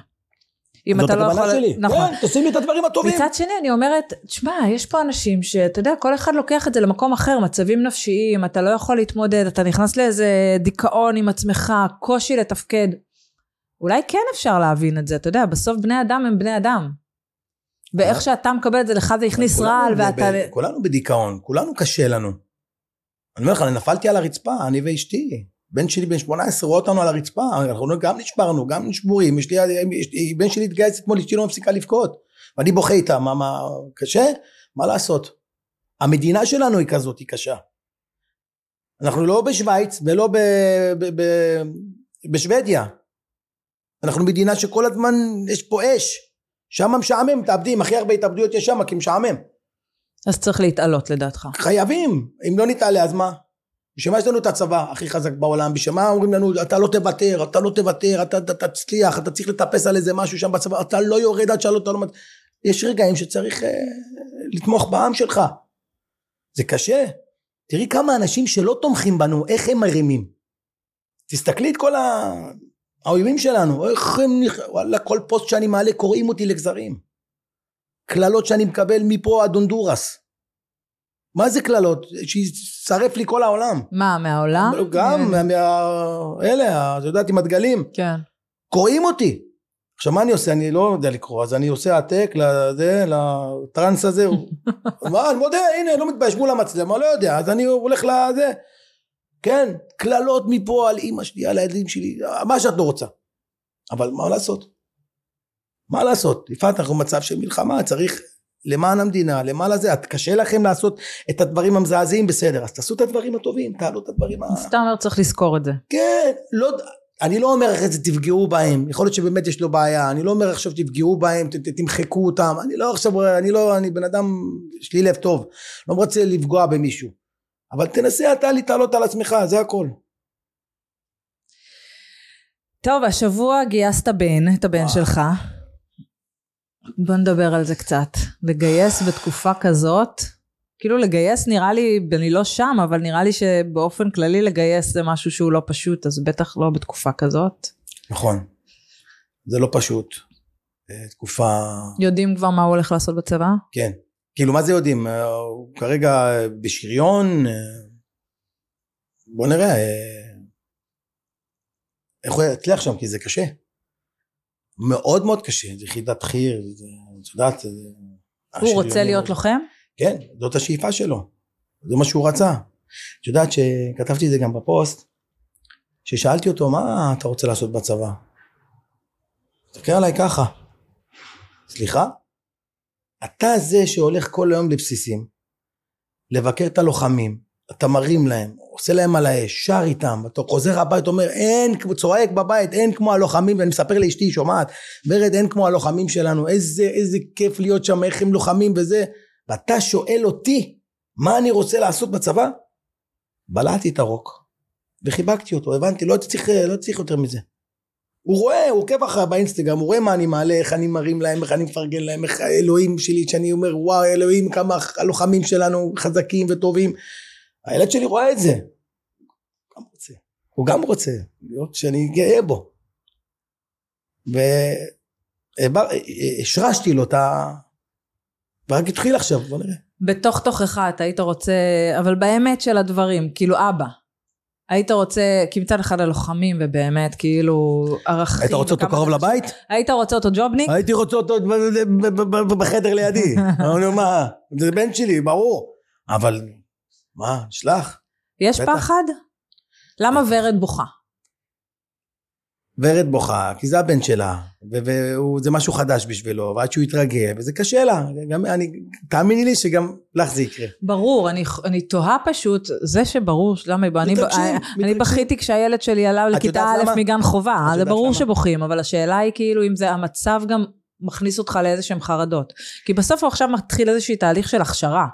Speaker 2: אם
Speaker 1: זאת
Speaker 2: אתה לא
Speaker 1: הכוונה
Speaker 2: יכול...
Speaker 1: שלי,
Speaker 2: נכון.
Speaker 1: כן, תשימי את הדברים הטובים.
Speaker 2: מצד שני אני אומרת, תשמע, יש פה אנשים שאתה יודע, כל אחד לוקח את זה למקום אחר, מצבים נפשיים, אתה לא יכול להתמודד, אתה נכנס לאיזה דיכאון עם עצמך, קושי לתפקד. אולי כן אפשר להבין את זה, אתה יודע, בסוף בני אדם הם בני אדם. ואיך שאתה מקבל את זה, לך זה הכניס רעל, ואתה...
Speaker 1: כולנו בדיכאון, כולנו קשה לנו. אני אומר לך, אני נפלתי על הרצפה, אני ואשתי. בן שלי בן 18 רואה אותנו על הרצפה, אנחנו גם נשברנו, גם נשבורים, יש לי, יש לי, בן שלי התגייס אתמול, אשתי לא מפסיקה לבכות. ואני בוכה איתה, מה, מה, קשה? מה לעשות? המדינה שלנו היא כזאת, היא קשה. אנחנו לא בשוויץ ולא ב, ב, ב, בשוודיה. אנחנו מדינה שכל הזמן יש פה אש. שם משעמם, מתאבדים, הכי הרבה התאבדויות יש שם, כי משעמם.
Speaker 2: אז צריך להתעלות לדעתך.
Speaker 1: חייבים, אם לא נתעלה אז מה? בשביל מה יש לנו את הצבא הכי חזק בעולם? בשביל מה אומרים לנו אתה לא תוותר, אתה לא תוותר, אתה, אתה, אתה תצליח, אתה צריך לטפס על איזה משהו שם בצבא, אתה לא יורד עד שאתה לא... מת-" יש רגעים שצריך אה, לתמוך בעם שלך. זה קשה. תראי כמה אנשים שלא תומכים בנו, איך הם מרימים. תסתכלי את כל ה... האויבים שלנו, איך הם... נכ- וואלה, כל פוסט שאני מעלה קוראים אותי לגזרים. קללות שאני מקבל מפה עד הונדורס. מה זה קללות? שישרף לי כל העולם.
Speaker 2: מה, מהעולם?
Speaker 1: גם,
Speaker 2: אה,
Speaker 1: מה... מה- אלה, את יודעת, עם הדגלים.
Speaker 2: כן.
Speaker 1: קוראים אותי. עכשיו מה אני עושה? אני לא יודע לקרוא, אז אני עושה העתק לזה, לטראנס הזה. מה, אני מודה, הנה, לא מתבייש מול המצלמה, לא יודע, אז אני הולך לזה. כן, קללות מפה על אימא שלי, על הילדים שלי, מה שאת לא רוצה. אבל מה לעשות? מה לעשות? יפעת, אנחנו במצב של מלחמה, צריך למען המדינה, למען הזה, את קשה לכם לעשות את הדברים המזעזעים, בסדר, אז תעשו את הדברים הטובים, תעלו את הדברים ה...
Speaker 2: סתם אומר צריך לזכור את זה.
Speaker 1: כן, לא, אני לא אומר אחרי זה תפגעו בהם, יכול להיות שבאמת יש לו בעיה, אני לא אומר עכשיו תפגעו בהם, ת, ת, תמחקו אותם, אני לא עכשיו, אני לא, אני בן אדם, יש לי לב טוב, לא רוצה לפגוע במישהו, אבל תנסה אתה להתעלות על עצמך, זה הכל.
Speaker 2: טוב, השבוע גייסת בן, את הבן. שלך. בוא נדבר על זה קצת. לגייס בתקופה כזאת, כאילו לגייס נראה לי, אני לא שם, אבל נראה לי שבאופן כללי לגייס זה משהו שהוא לא פשוט, אז בטח לא בתקופה כזאת.
Speaker 1: נכון, זה לא פשוט, אה, תקופה,
Speaker 2: יודעים כבר מה הוא הולך לעשות בצבא?
Speaker 1: כן, כאילו מה זה יודעים, אה, הוא כרגע בשריון, אה, בוא נראה אה, איך הוא יצליח שם, כי זה קשה, מאוד מאוד קשה, זה יחידת חי"ר, את יודעת, זה-
Speaker 2: הוא רוצה להיות לוחם?
Speaker 1: כן, זאת השאיפה שלו, זה מה שהוא רצה. את יודעת שכתבתי את זה גם בפוסט, ששאלתי אותו מה אתה רוצה לעשות בצבא? תסתכל עליי ככה, סליחה? אתה זה שהולך כל היום לבסיסים, לבקר את הלוחמים, אתה מרים להם, עושה להם על האש, שר איתם, אתה חוזר הביתה, אומר אין, צועק בבית, אין כמו הלוחמים, ואני מספר לאשתי, שומעת, ורד אין כמו הלוחמים שלנו, איזה, איזה כיף להיות שם, איך הם לוחמים וזה, ואתה שואל אותי מה אני רוצה לעשות בצבא? בלעתי את הרוק וחיבקתי אותו, הבנתי, לא צריך, לא צריך יותר מזה. הוא רואה, הוא עוקב אחריי באינסטגרם, הוא רואה מה אני מעלה, איך אני מרים להם, איך אני מפרגן להם, איך האלוהים שלי, שאני אומר וואו אלוהים כמה הלוחמים שלנו חזקים וטובים. הילד שלי רואה את זה. הוא גם רוצה, הוא גם רוצה להיות שאני גאה בו. והשרשתי לו את ה... ורק התחיל עכשיו, בוא נראה.
Speaker 2: בתוך תוכך אתה היית רוצה, אבל באמת של הדברים, כאילו אבא. היית רוצה, כי מצד אחד הלוחמים ובאמת כאילו ערכים.
Speaker 1: היית רוצה אותו קרוב לבית?
Speaker 2: היית רוצה אותו ג'ובניק?
Speaker 1: הייתי רוצה אותו בחדר לידי. אמרנו מה, זה בן שלי, ברור. אבל, מה, שלח.
Speaker 2: יש
Speaker 1: בטח.
Speaker 2: פחד? למה ורד בוכה?
Speaker 1: ורד בוכה, כי זה הבן שלה, וזה משהו חדש בשבילו, ועד שהוא יתרגל, וזה קשה לה. גם אני, תאמיני לי שגם לך זה יקרה.
Speaker 2: ברור, אני, אני תוהה פשוט, זה שברור, למה, אני,
Speaker 1: מתרגשים,
Speaker 2: אני
Speaker 1: מתרגשים.
Speaker 2: בכיתי כשהילד שלי עלה לכיתה א'
Speaker 1: למה?
Speaker 2: מגן חובה, זה ברור
Speaker 1: למה?
Speaker 2: שבוכים, אבל השאלה היא כאילו אם זה המצב גם מכניס אותך לאיזה שהם חרדות. כי בסוף הוא עכשיו מתחיל איזשהו תהליך של הכשרה,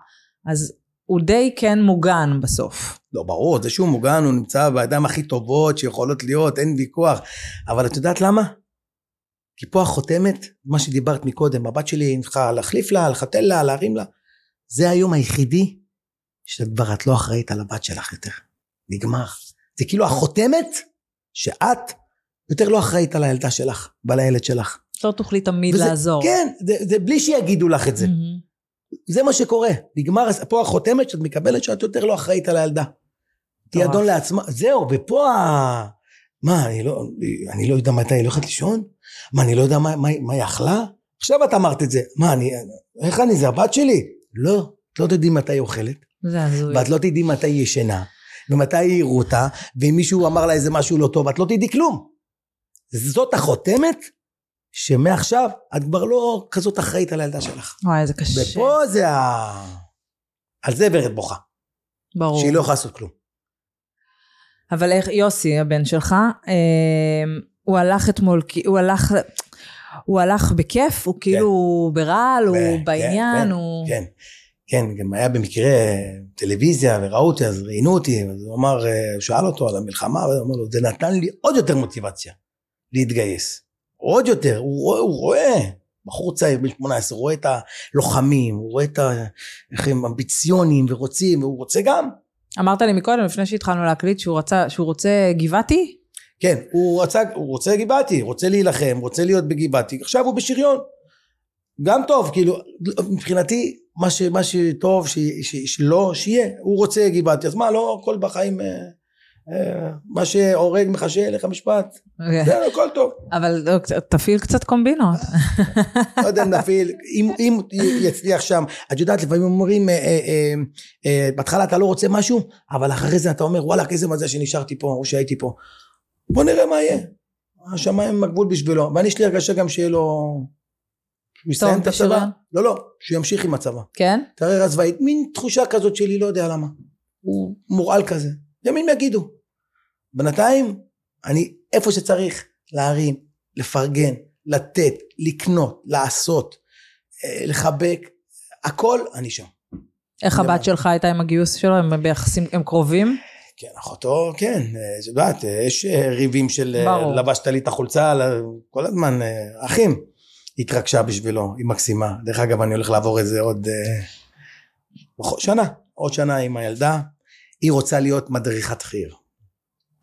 Speaker 2: אז הוא די כן מוגן בסוף.
Speaker 1: לא, ברור, זה שהוא מוגן, הוא נמצא בידיים הכי טובות שיכולות להיות, אין ויכוח. אבל את יודעת למה? כי פה החותמת, מה שדיברת מקודם, הבת שלי צריכה להחליף לה, לחתל לה, להרים לה. זה היום היחידי שכבר את לא אחראית על הבת שלך יותר. נגמר. זה כאילו החותמת שאת יותר לא אחראית על הילדה שלך ועל הילד שלך.
Speaker 2: לא תוכלי תמיד
Speaker 1: וזה-
Speaker 2: לעזור.
Speaker 1: כן, זה, זה בלי שיגידו לך את זה.
Speaker 2: מהמם.
Speaker 1: זה מה שקורה. נגמר, פה החותמת שאת מקבלת שאת יותר לא אחראית על הילדה. היא
Speaker 2: מטורף.
Speaker 1: אדון לעצמה, זהו, ופה ה... מה, אני לא, אני לא יודע מתי היא הולכת לישון? מה, אני לא יודע מה, מה, מה היא אכלה? עכשיו את אמרת את זה. מה, אני, איך אני, זה הבת שלי? לא, את לא תדעי מתי היא אוכלת,
Speaker 2: זה הזוי.
Speaker 1: ואת לא תדעי מתי היא ישנה, ומתי העירו אותה, ואם מישהו אמר לה איזה משהו לא טוב, את לא תדעי כלום. זאת החותמת שמעכשיו את כבר לא כזאת אחראית על הילדה שלך.
Speaker 2: וואי, זה קשה.
Speaker 1: ופה זה ה... על זה ורד בוכה,
Speaker 2: ברור.
Speaker 1: שהיא לא יכולה לעשות כלום.
Speaker 2: אבל איך, יוסי, הבן שלך, אה, הוא הלך אתמול, הוא הלך, הוא הלך בכיף, הוא כאילו ברעל, הוא
Speaker 1: כן,
Speaker 2: בעניין,
Speaker 1: כן,
Speaker 2: הוא...
Speaker 1: כן, כן, גם היה במקרה טלוויזיה וראו אותי, אז ראיינו אותי, אז הוא אמר, אה, הוא שאל אותו על המלחמה, והוא אמר לו, זה נתן לי עוד יותר מוטיבציה להתגייס. עוד יותר, הוא רואה, הוא רואה, בחור צעיר בן 18, הוא רואה את הלוחמים, הוא רואה את ה... איך הם אמביציונים ורוצים, והוא רוצה גם.
Speaker 2: אמרת לי מקודם, לפני שהתחלנו להקליט, שהוא רצה, שהוא רוצה גבעתי?
Speaker 1: כן, הוא רצה, הוא רוצה גבעתי, רוצה להילחם, רוצה להיות בגבעתי, עכשיו הוא בשריון. גם טוב, כאילו, מבחינתי, מה, ש, מה שטוב, ש, ש, שלא, שיהיה, הוא רוצה גבעתי, אז מה, לא הכל בחיים, אה, מה שהורג מחשל, איך המשפט? בסדר, הכל טוב.
Speaker 2: אבל לא, תפעיל קצת קומבינות.
Speaker 1: לא יודע אם נפעיל, אם, יצליח שם, את יודעת לפעמים אומרים אה, אה, אה, בהתחלה אתה לא רוצה משהו, אבל אחרי זה אתה אומר וואלה איזה מזל שנשארתי פה או שהייתי פה. בוא נראה מה יהיה. השמיים הם הגבול בשבילו, ואני יש לי הרגשה גם שיהיה לו... הוא יסיים את הצבא? לא, לא, שהוא ימשיך עם הצבא.
Speaker 2: כן?
Speaker 1: קריירה צבאית, מין תחושה כזאת שלי, לא יודע למה. הוא מורעל כזה. ימים יגידו. בינתיים, אני איפה שצריך, להרים, לפרגן, לתת, לקנות, לעשות, אה, לחבק, הכל, אני שם.
Speaker 2: איך הבת שלך הייתה עם הגיוס שלו? הם ביחסים, הם קרובים?
Speaker 1: כן, אחותו, כן, אה, את יודעת, אה, יש ריבים של ברור. לבשת לי את החולצה, כל הזמן, אחים. התרגשה בשבילו, היא מקסימה. דרך אגב, אני הולך לעבור את זה עוד שנה, עוד שנה עם הילדה. היא רוצה להיות מדריכת חי"ר.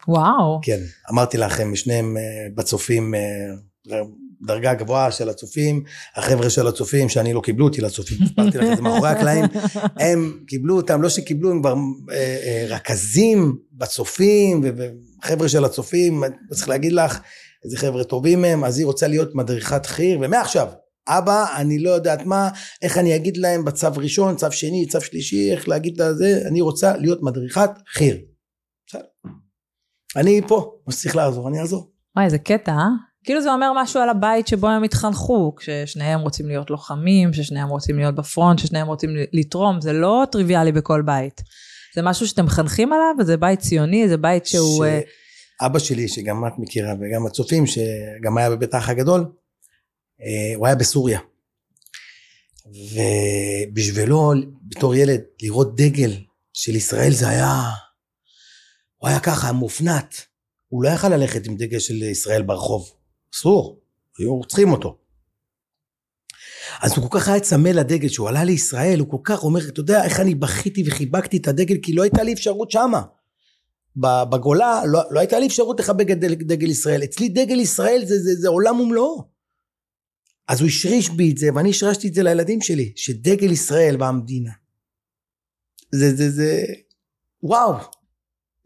Speaker 2: וואו.
Speaker 1: כן, אמרתי לכם, שניהם אה, בצופים, אה, דרגה גבוהה של הצופים, החבר'ה של הצופים, שאני לא קיבלו אותי לצופים, הסברתי לכם את זה מאחורי הקלעים, הם קיבלו אותם, לא שקיבלו, הם כבר אה, רכזים בצופים, וחבר'ה של הצופים, צריך להגיד לך, איזה חבר'ה טובים הם, אז היא רוצה להיות מדריכת חי"ר, ומעכשיו, אבא, אני לא יודעת מה, איך אני אגיד להם בצו ראשון, צו שני, צו שלישי, איך להגיד את זה, אני רוצה להיות מדריכת חי"ר. בסדר. אני פה, מה שצריך לעזור, אני אעזור.
Speaker 2: וואי, איזה קטע, אה? כאילו זה אומר משהו על הבית שבו הם התחנכו, כששניהם רוצים להיות לוחמים, כששניהם רוצים להיות בפרונט, כששניהם רוצים לתרום, זה לא טריוויאלי בכל בית. זה משהו שאתם מחנכים עליו, וזה בית ציוני, זה בית שהוא... ש...
Speaker 1: אה, אבא שלי, שגם את מכירה, וגם הצופים, שגם היה בבית האח הגדול, הוא היה בסוריה. ובשבילו, בתור ילד, לראות דגל של ישראל זה היה... הוא היה ככה, מופנט. הוא לא יכל ללכת עם דגל של ישראל ברחוב. אסור, היו רוצחים אותו. אז הוא כל כך היה צמא לדגל, שהוא עלה לישראל, הוא כל כך אומר, אתה יודע איך אני בכיתי וחיבקתי את הדגל, כי לא הייתה לי אפשרות שמה. בגולה לא, לא הייתה לי אפשרות לחבק את דגל ישראל. אצלי דגל ישראל זה, זה, זה עולם ומלואו. אז הוא השריש בי את זה, ואני השרשתי את זה לילדים שלי, שדגל ישראל במדינה. זה, זה, זה, וואו,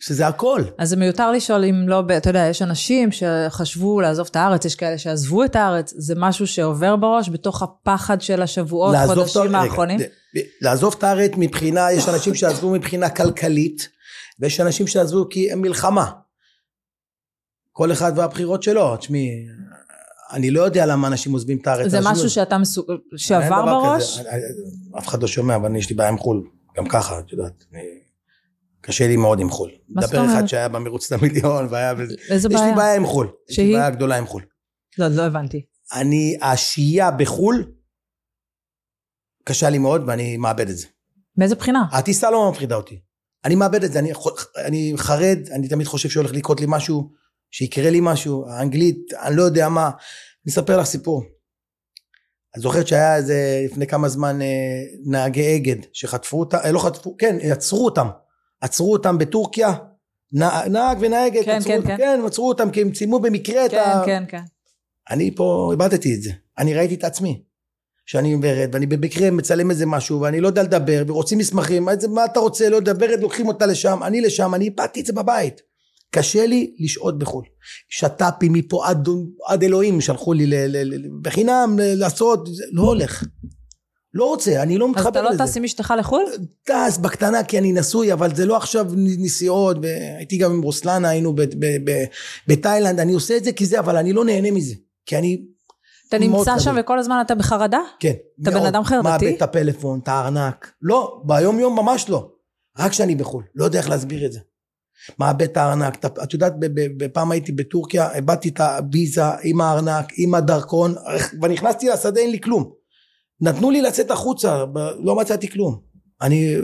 Speaker 1: שזה הכל.
Speaker 2: אז זה מיותר לשאול אם לא, אתה יודע, יש אנשים שחשבו לעזוב את הארץ, יש כאלה שעזבו את הארץ, זה משהו שעובר בראש בתוך הפחד של השבועות, חודשים האחרונים?
Speaker 1: לעזוב את הארץ מבחינה, יש אנשים שעזבו מבחינה כלכלית, ויש אנשים שעזבו כי הם מלחמה. כל אחד והבחירות שלו, תשמעי, אני לא יודע למה אנשים עוזבים את הארץ.
Speaker 2: זה משהו שאתה מסוג... שעבר בראש? כזה,
Speaker 1: אף אחד לא שומע, אבל יש לי בעיה עם חו"ל, גם ככה, את יודעת. אני... קשה לי מאוד עם חו"ל. מדבר אחד שהיה במרוץ למיליון והיה...
Speaker 2: איזה בעיה?
Speaker 1: יש לי בעיה עם חו"ל. שהיא? יש לי בעיה גדולה עם חו"ל.
Speaker 2: לא, לא הבנתי.
Speaker 1: אני, השהייה בחו"ל, קשה לי מאוד ואני מאבד את זה.
Speaker 2: מאיזה בחינה?
Speaker 1: הטיסה לא מפחידה אותי. אני מאבד את זה, אני, אני חרד, אני תמיד חושב שהולך לקרות לי משהו, שיקרה לי משהו, האנגלית, אני לא יודע מה. אני אספר לך סיפור. את זוכרת שהיה איזה לפני כמה זמן אה, נהגי אגד שחטפו אותם, אה, לא חטפו, כן, עצרו אותם. עצרו אותם בטורקיה, נהג ונהגת,
Speaker 2: כן, כן, כן.
Speaker 1: כן, עצרו אותם כי הם צילמו במקרה
Speaker 2: כן, את ה... כן, כן, כן.
Speaker 1: אני פה איבדתי את זה, אני ראיתי את עצמי. שאני ורד, ואני במקרה מצלם איזה משהו, ואני לא יודע לדבר, ורוצים מסמכים, מה, מה אתה רוצה, לא יודע, ורד לוקחים אותה לשם, אני לשם, אני איבדתי את זה בבית. קשה לי לשהות בחו"ל. שת"פים מפה עד, עד אלוהים שלחו לי בחינם לעשות, לא הולך. לא רוצה, אני לא מתחבר לזה.
Speaker 2: אז אתה לא טס עם אשתך לחו"ל?
Speaker 1: טס בקטנה כי אני נשוי, אבל זה לא עכשיו נסיעות, והייתי גם עם רוסלנה, היינו בתאילנד, אני עושה את זה כי זה, אבל אני לא נהנה מזה. כי אני...
Speaker 2: אתה נמצא שם וכל הזמן אתה בחרדה?
Speaker 1: כן.
Speaker 2: אתה בן אדם חרדתי?
Speaker 1: מאבד את הפלאפון, את הארנק. לא, ביום יום ממש לא. רק כשאני בחו"ל, לא יודע איך להסביר את זה. מאבד את הארנק, את יודעת, בפעם הייתי בטורקיה, איבדתי את הוויזה עם הארנק, עם הדרכון, ונכנסתי לשדה, אין לי כלום. נתנו לי לצאת החוצה, לא מצאתי כלום. אני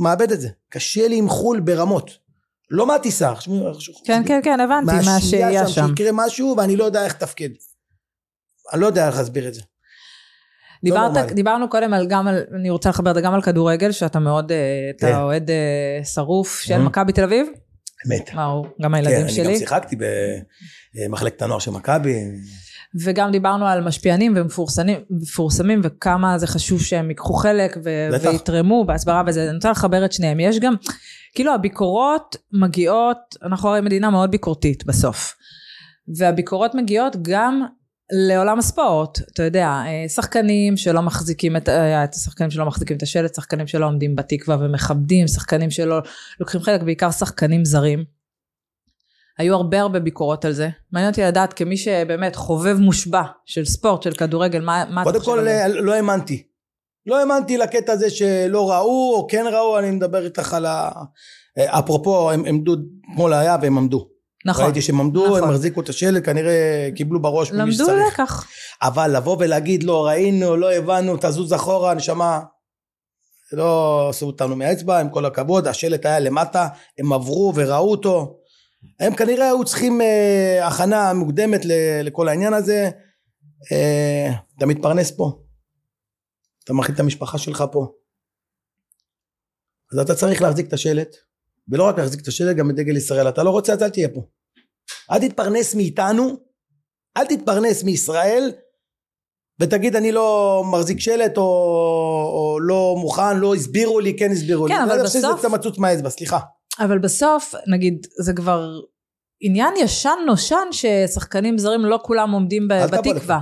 Speaker 1: מאבד את זה. קשה לי עם חו"ל ברמות. לא מהטיסה.
Speaker 2: כן, כן, כן, הבנתי, מהשהייה שם.
Speaker 1: שיקרה משהו ואני לא יודע איך לתפקד. אני לא יודע איך להסביר את זה.
Speaker 2: לא דיברת, דיברנו קודם על גם על, אני רוצה לחבר את זה גם על כדורגל, שאתה מאוד, אה, אתה כן. אוהד אה, שרוף של מכבי תל אביב.
Speaker 1: אמת.
Speaker 2: מה גם הילדים כן, שלי.
Speaker 1: אני גם שיחקתי במחלקת הנוער של מכבי.
Speaker 2: וגם דיברנו על משפיענים ומפורסמים וכמה זה חשוב שהם ייקחו חלק ו- ויתרמו בהסברה וזה, אני רוצה לחבר את שניהם. יש גם, כאילו הביקורות מגיעות, אנחנו הרי מדינה מאוד ביקורתית בסוף. והביקורות מגיעות גם לעולם הספורט, אתה יודע, אה, שחקנים שלא מחזיקים את, אה, את השחקנים שלא מחזיקים את השלט, שחקנים שלא עומדים בתקווה ומכבדים, שחקנים שלא לוקחים חלק, בעיקר שחקנים זרים. היו הרבה הרבה ביקורות על זה. מעניין אותי לדעת כמי שבאמת חובב מושבע של ספורט, של כדורגל, מה, מה אתה
Speaker 1: קודם
Speaker 2: חושב
Speaker 1: כל,
Speaker 2: על זה?
Speaker 1: אה, לא האמנתי. לא האמנתי לקטע הזה שלא ראו או כן ראו, אני מדבר איתך על ה... אפרופו, הם עמדו, אתמול היה והם עמדו.
Speaker 2: נכון,
Speaker 1: ראיתי שהם עמדו,
Speaker 2: נכון.
Speaker 1: הם החזיקו את השלט, כנראה קיבלו בראש ממי
Speaker 2: למדו
Speaker 1: שצריך.
Speaker 2: לקח.
Speaker 1: אבל לבוא ולהגיד לא ראינו, לא הבנו, תזוז אחורה, נשמה, לא עשו אותנו מהאצבע, עם כל הכבוד, השלט היה למטה, הם עברו וראו אותו. הם כנראה היו צריכים אה, הכנה מוקדמת ל- לכל העניין הזה. אה, אתה מתפרנס פה. אתה מאכיל את המשפחה שלך פה. אז אתה צריך להחזיק את השלט, ולא רק להחזיק את השלט, גם את דגל ישראל. אתה לא רוצה, אז אל תהיה פה. אל תתפרנס מאיתנו, אל תתפרנס מישראל, ותגיד אני לא מחזיק שלט או, או לא מוכן, לא הסבירו לי, כן הסבירו לי.
Speaker 2: כן, אבל
Speaker 1: אני חושב
Speaker 2: בסוף-
Speaker 1: שזה קצת מצוץ מהאצבע, סליחה.
Speaker 2: אבל בסוף, נגיד, זה כבר עניין ישן נושן ששחקנים זרים לא כולם עומדים ב- בתקווה.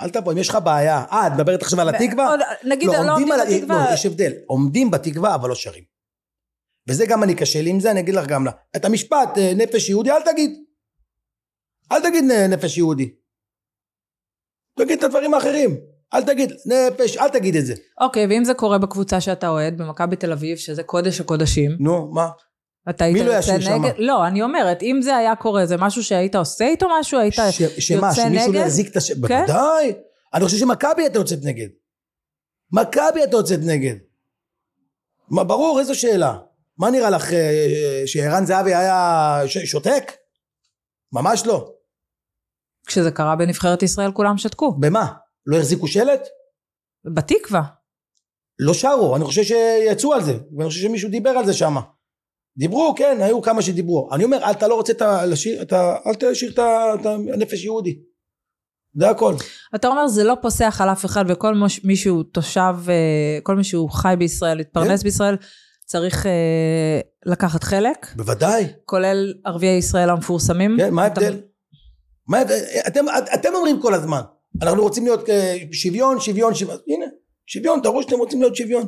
Speaker 1: אל תבוא, אם יש לך בעיה, אה, את מדברת עכשיו על התקווה?
Speaker 2: נגיד, לא עומדים
Speaker 1: על
Speaker 2: בתקווה,
Speaker 1: לא, יש הבדל, עומדים בתקווה אבל לא שרים. וזה גם אני קשה לי עם זה, אני אגיד לך גם לה. את המשפט אה, נפש יהודי אל תגיד. אל תגיד אה, נפש יהודי. תגיד את הדברים האחרים. אל תגיד נפש, אל תגיד את זה.
Speaker 2: אוקיי, ואם זה קורה בקבוצה שאתה אוהד, במכבי תל אביב, שזה קודש הקודשים,
Speaker 1: נו, מה?
Speaker 2: אתה היית
Speaker 1: מי לא
Speaker 2: נגד?
Speaker 1: שמה?
Speaker 2: לא, אני אומרת, אם זה היה קורה, זה משהו שהיית עושה איתו משהו? היית
Speaker 1: ש- שמה,
Speaker 2: יוצא
Speaker 1: שמישהו לא
Speaker 2: נגד?
Speaker 1: יחזיק את הש...
Speaker 2: כן.
Speaker 1: בוודאי. אני חושב שמכבי הייתה יוצאת נגד. מכבי הייתה יוצאת נגד. מה, ברור, איזו שאלה. מה נראה לך, אה, שערן זהבי היה ש- שותק? ממש לא.
Speaker 2: כשזה קרה בנבחרת ישראל כולם שתקו.
Speaker 1: במה? לא החזיקו שלט?
Speaker 2: בתקווה.
Speaker 1: לא שרו, אני חושב שיצאו על זה, ואני חושב שמישהו דיבר על זה שם. דיברו, כן, היו כמה שדיברו. אני אומר, אתה לא רוצה את ה- לשיר, את ה- אל תשאיר את הנפש יהודי. זה הכל.
Speaker 2: אתה אומר, זה לא פוסח על אף אחד, וכל מי שהוא תושב, אה, כל מי שהוא חי בישראל, להתפרנס
Speaker 1: כן.
Speaker 2: בישראל, צריך אה, לקחת חלק,
Speaker 1: בוודאי.
Speaker 2: כולל ערביי ישראל המפורסמים.
Speaker 1: כן, מה
Speaker 2: אתה-
Speaker 1: ההבדל? מה? אתם, אתם אומרים כל הזמן, אנחנו רוצים להיות אה, שוויון, שוויון, שוויון. הנה, שוויון, תראו שאתם רוצים להיות שוויון.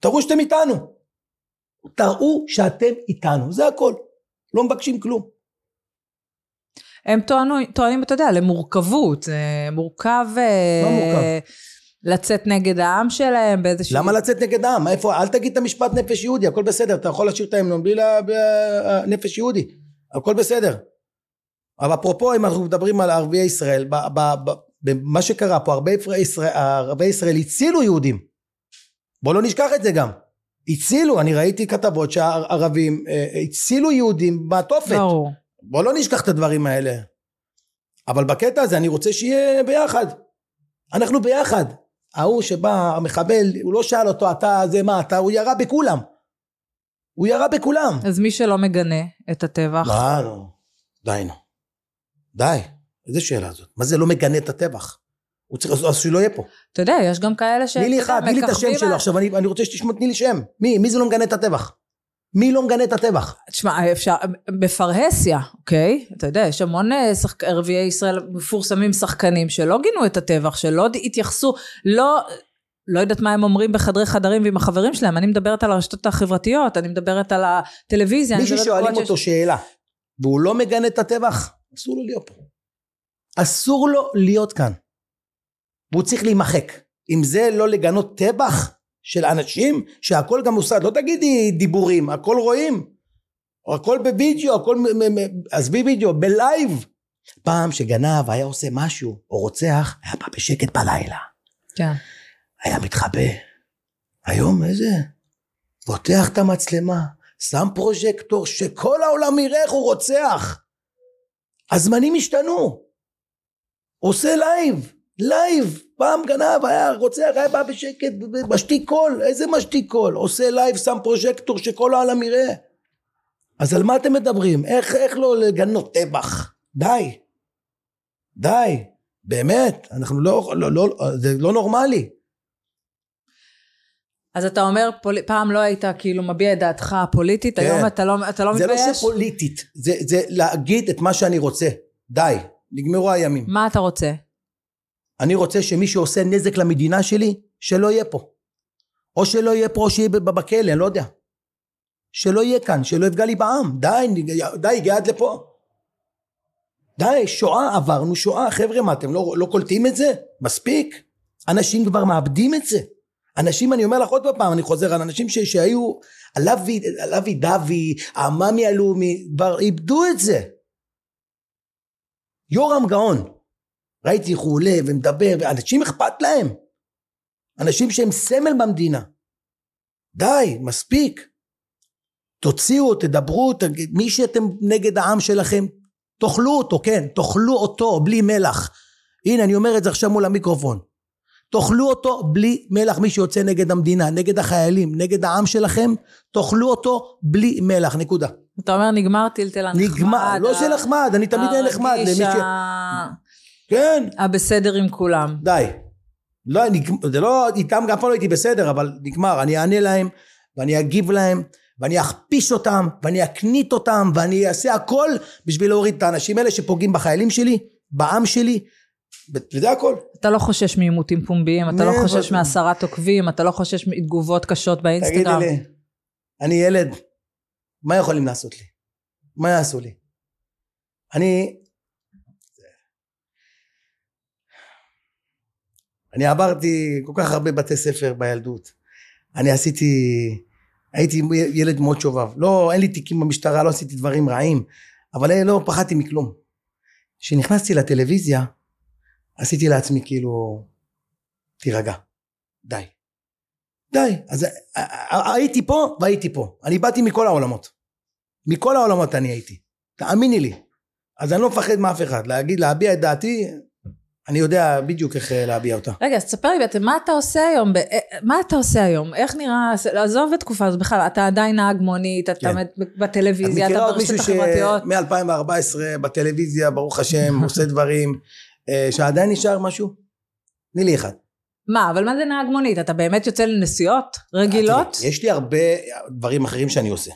Speaker 1: תראו שאתם איתנו. תראו שאתם איתנו, זה הכל. לא מבקשים כלום.
Speaker 2: הם טוענו, טוענים, אתה יודע, למורכבות. זה מורכב... אה,
Speaker 1: מה מורכב?
Speaker 2: לצאת נגד העם שלהם באיזושהי...
Speaker 1: למה לצאת נגד העם? איפה? אל תגיד את המשפט נפש יהודי, הכל בסדר, אתה יכול להשאיר את ההמנון בלי לה- נפש יהודי, הכל בסדר. אבל אפרופו אם אנחנו מדברים על ערביי ישראל, במה שקרה פה, הרבה ישראל, ערביי ישראל הצילו יהודים. בוא לא נשכח את זה גם. הצילו, אני ראיתי כתבות שהערבים אה, הצילו יהודים מהתופת.
Speaker 2: ברור.
Speaker 1: בוא לא נשכח את הדברים האלה. אבל בקטע הזה אני רוצה שיהיה ביחד. אנחנו ביחד. ההוא שבא, המחבל, הוא לא שאל אותו, אתה זה מה, אתה, הוא ירה בכולם. הוא ירה בכולם.
Speaker 2: אז מי שלא מגנה את הטבח,
Speaker 1: מה, נו. די, נו. די. איזה שאלה זאת? מה זה לא מגנה את הטבח? הוא צריך, אז שלא יהיה פה.
Speaker 2: אתה יודע, יש גם כאלה ש...
Speaker 1: תני לי אחד, תני לי את השם שלו עכשיו, אני, אני רוצה שתשמע, תני לי שם. מי? מי זה לא מגנה את הטבח? מי לא מגנה את הטבח?
Speaker 2: תשמע, אפשר, בפרהסיה, אוקיי? אתה יודע, יש המון אה, שחק... ערביי ישראל מפורסמים שחקנים שלא גינו את הטבח, שלא התייחסו, לא... לא יודעת מה הם אומרים בחדרי חדרים ועם החברים שלהם, אני מדברת על הרשתות החברתיות, אני מדברת על הטלוויזיה.
Speaker 1: מי ששואלים אותו
Speaker 2: שיש-
Speaker 1: שאלה, והוא לא מגנה את הטבח, אסור לו להיות פה. אסור לו להיות כאן. והוא צריך להימחק. אם זה לא לגנות טבח של אנשים, שהכל גם מוסד, לא תגידי דיבורים, הכל רואים. הכל בווידאו, הכל, עזבי וידאו, בלייב. פעם שגנב היה עושה משהו, או רוצח, היה בא בשקט בלילה.
Speaker 2: כן.
Speaker 1: היה מתחבא. היום איזה? פותח את המצלמה, שם פרוז'קטור, שכל העולם יראה איך הוא רוצח. הזמנים השתנו. עושה לייב, לייב. פעם גנב היה רוצח, היה בא בשקט, משתיק קול, איזה משתיק קול? עושה לייב, שם פרוז'קטור שכל העולם יראה. אז על מה אתם מדברים? איך, איך לא לגנות טבח? די. די. באמת, אנחנו לא, לא, לא, זה לא נורמלי.
Speaker 2: אז אתה אומר, פול... פעם לא היית כאילו מביע את דעתך הפוליטית,
Speaker 1: כן.
Speaker 2: היום אתה לא, אתה לא
Speaker 1: זה
Speaker 2: מתבייש?
Speaker 1: לא שפוליטית, זה, זה להגיד את מה שאני רוצה. די, נגמרו הימים.
Speaker 2: מה אתה רוצה?
Speaker 1: אני רוצה שמי שעושה נזק למדינה שלי, שלא יהיה פה. או שלא יהיה פה, או שיהיה בכלא, אני לא יודע. שלא יהיה כאן, שלא יפגע לי בעם. די, די, הגיע עד לפה. די, שואה, עברנו שואה. חבר'ה, מה, אתם לא, לא קולטים את זה? מספיק. אנשים כבר מאבדים את זה. אנשים, אני אומר לך עוד פעם, אני חוזר על אנשים שהיו, הלוי, הלוי העממי הלאומי, כבר איבדו את זה. יורם גאון, ראיתי איך הוא עולה ומדבר, ואנשים אכפת להם. אנשים שהם סמל במדינה. די, מספיק. תוציאו, תדברו, תגיד, מי שאתם נגד העם שלכם, תאכלו אותו, כן, תאכלו אותו בלי מלח. הנה, אני אומר את זה עכשיו מול המיקרופון. תאכלו אותו בלי מלח, מי שיוצא נגד המדינה, נגד החיילים, נגד העם שלכם, תאכלו אותו בלי מלח, נקודה.
Speaker 2: אתה אומר נגמר טלטל הנחמד.
Speaker 1: נגמר, לא
Speaker 2: ה-
Speaker 1: שנחמד, אני תמיד אהיה נחמד.
Speaker 2: הרגיש. ה-
Speaker 1: כן,
Speaker 2: הבסדר עם כולם.
Speaker 1: די. לא, זה לא, איתם גם פעם לא הייתי בסדר, אבל נגמר. אני אענה להם, ואני אגיב להם, ואני אכפיש אותם, ואני אקנית אותם, ואני אעשה הכל בשביל להוריד את האנשים האלה שפוגעים בחיילים שלי, בעם שלי, וזה הכל.
Speaker 2: אתה לא חושש מעימותים פומביים, אתה לא חושש
Speaker 1: מה-
Speaker 2: מהסרת עוקבים, אתה לא חושש מתגובות קשות
Speaker 1: תגידי
Speaker 2: באינסטגרם.
Speaker 1: לי, אני ילד, מה יכולים לעשות לי? מה יעשו לי? אני... אני עברתי כל כך הרבה בתי ספר בילדות. אני עשיתי... הייתי ילד מאוד שובב. לא, אין לי תיקים במשטרה, לא עשיתי דברים רעים, אבל לא פחדתי מכלום. כשנכנסתי לטלוויזיה, עשיתי לעצמי כאילו... תירגע. די. די. אז ה- ה- הייתי פה והייתי פה. אני באתי מכל העולמות. מכל העולמות אני הייתי. תאמיני לי. אז אני לא מפחד מאף אחד. להגיד, להביע את דעתי, אני יודע בדיוק איך אה, להביע אותה.
Speaker 2: רגע, אז תספר לי בעצם, מה אתה עושה היום? ב- אה, מה אתה עושה היום? איך נראה, עזוב את תקופה הזאת בכלל, אתה עדיין נהג מונית, אתה
Speaker 1: כן.
Speaker 2: בטלוויזיה, אתה
Speaker 1: מכירה עוד מישהו
Speaker 2: החברתיות.
Speaker 1: שמ-2014 בטלוויזיה, ברוך השם, עושה דברים, אה, שעדיין נשאר משהו? תני לי אחד.
Speaker 2: מה, אבל מה זה נהג מונית? אתה באמת יוצא לנסיעות רגילות?
Speaker 1: תראי, יש לי הרבה דברים אחרים שאני עושה.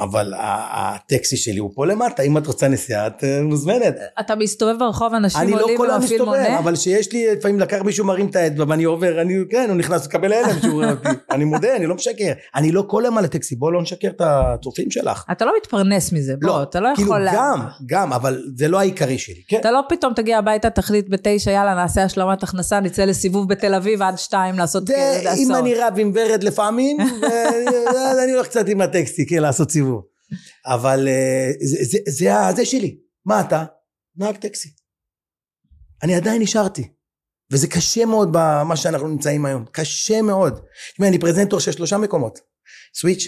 Speaker 1: אבל הטקסי שלי הוא פה למטה, אם את רוצה נסיעה, את אה, מוזמנת.
Speaker 2: אתה מסתובב ברחוב, אנשים
Speaker 1: אני לא
Speaker 2: עולים
Speaker 1: כל
Speaker 2: ומפעיל
Speaker 1: מסתובב,
Speaker 2: מונה?
Speaker 1: אבל שיש לי, לפעמים לקח מישהו מרים את האצבע ואני עובר, אני, כן, הוא נכנס לקבל הלם שהוא רואה אותי. אני מודה, אני לא משקר. אני לא כל היום על הטקסי, בוא לא נשקר את הצופים שלך.
Speaker 2: אתה לא מתפרנס מזה, בוא,
Speaker 1: לא,
Speaker 2: אתה לא
Speaker 1: כאילו
Speaker 2: יכול... לה-
Speaker 1: גם, גם, אבל זה לא העיקרי שלי, כן?
Speaker 2: אתה לא פתאום תגיע הביתה, תחליט בתשע, יאללה, נעשה השלמת הכנסה, נצא לסיבוב בתל אביב עד שתיים לעשות
Speaker 1: זה, אם. אני רב עם ורד לפעמים, ו- אז אני הולך קצת עם הטקסטי, כן, לעשות סיבוב. אבל אה, זה, זה, זה, זה שלי. מה אתה? נהג טקסי. אני עדיין נשארתי. וזה קשה מאוד במה שאנחנו נמצאים היום. קשה מאוד. תשמעי, אני פרזנטור של שלושה מקומות. סוויץ',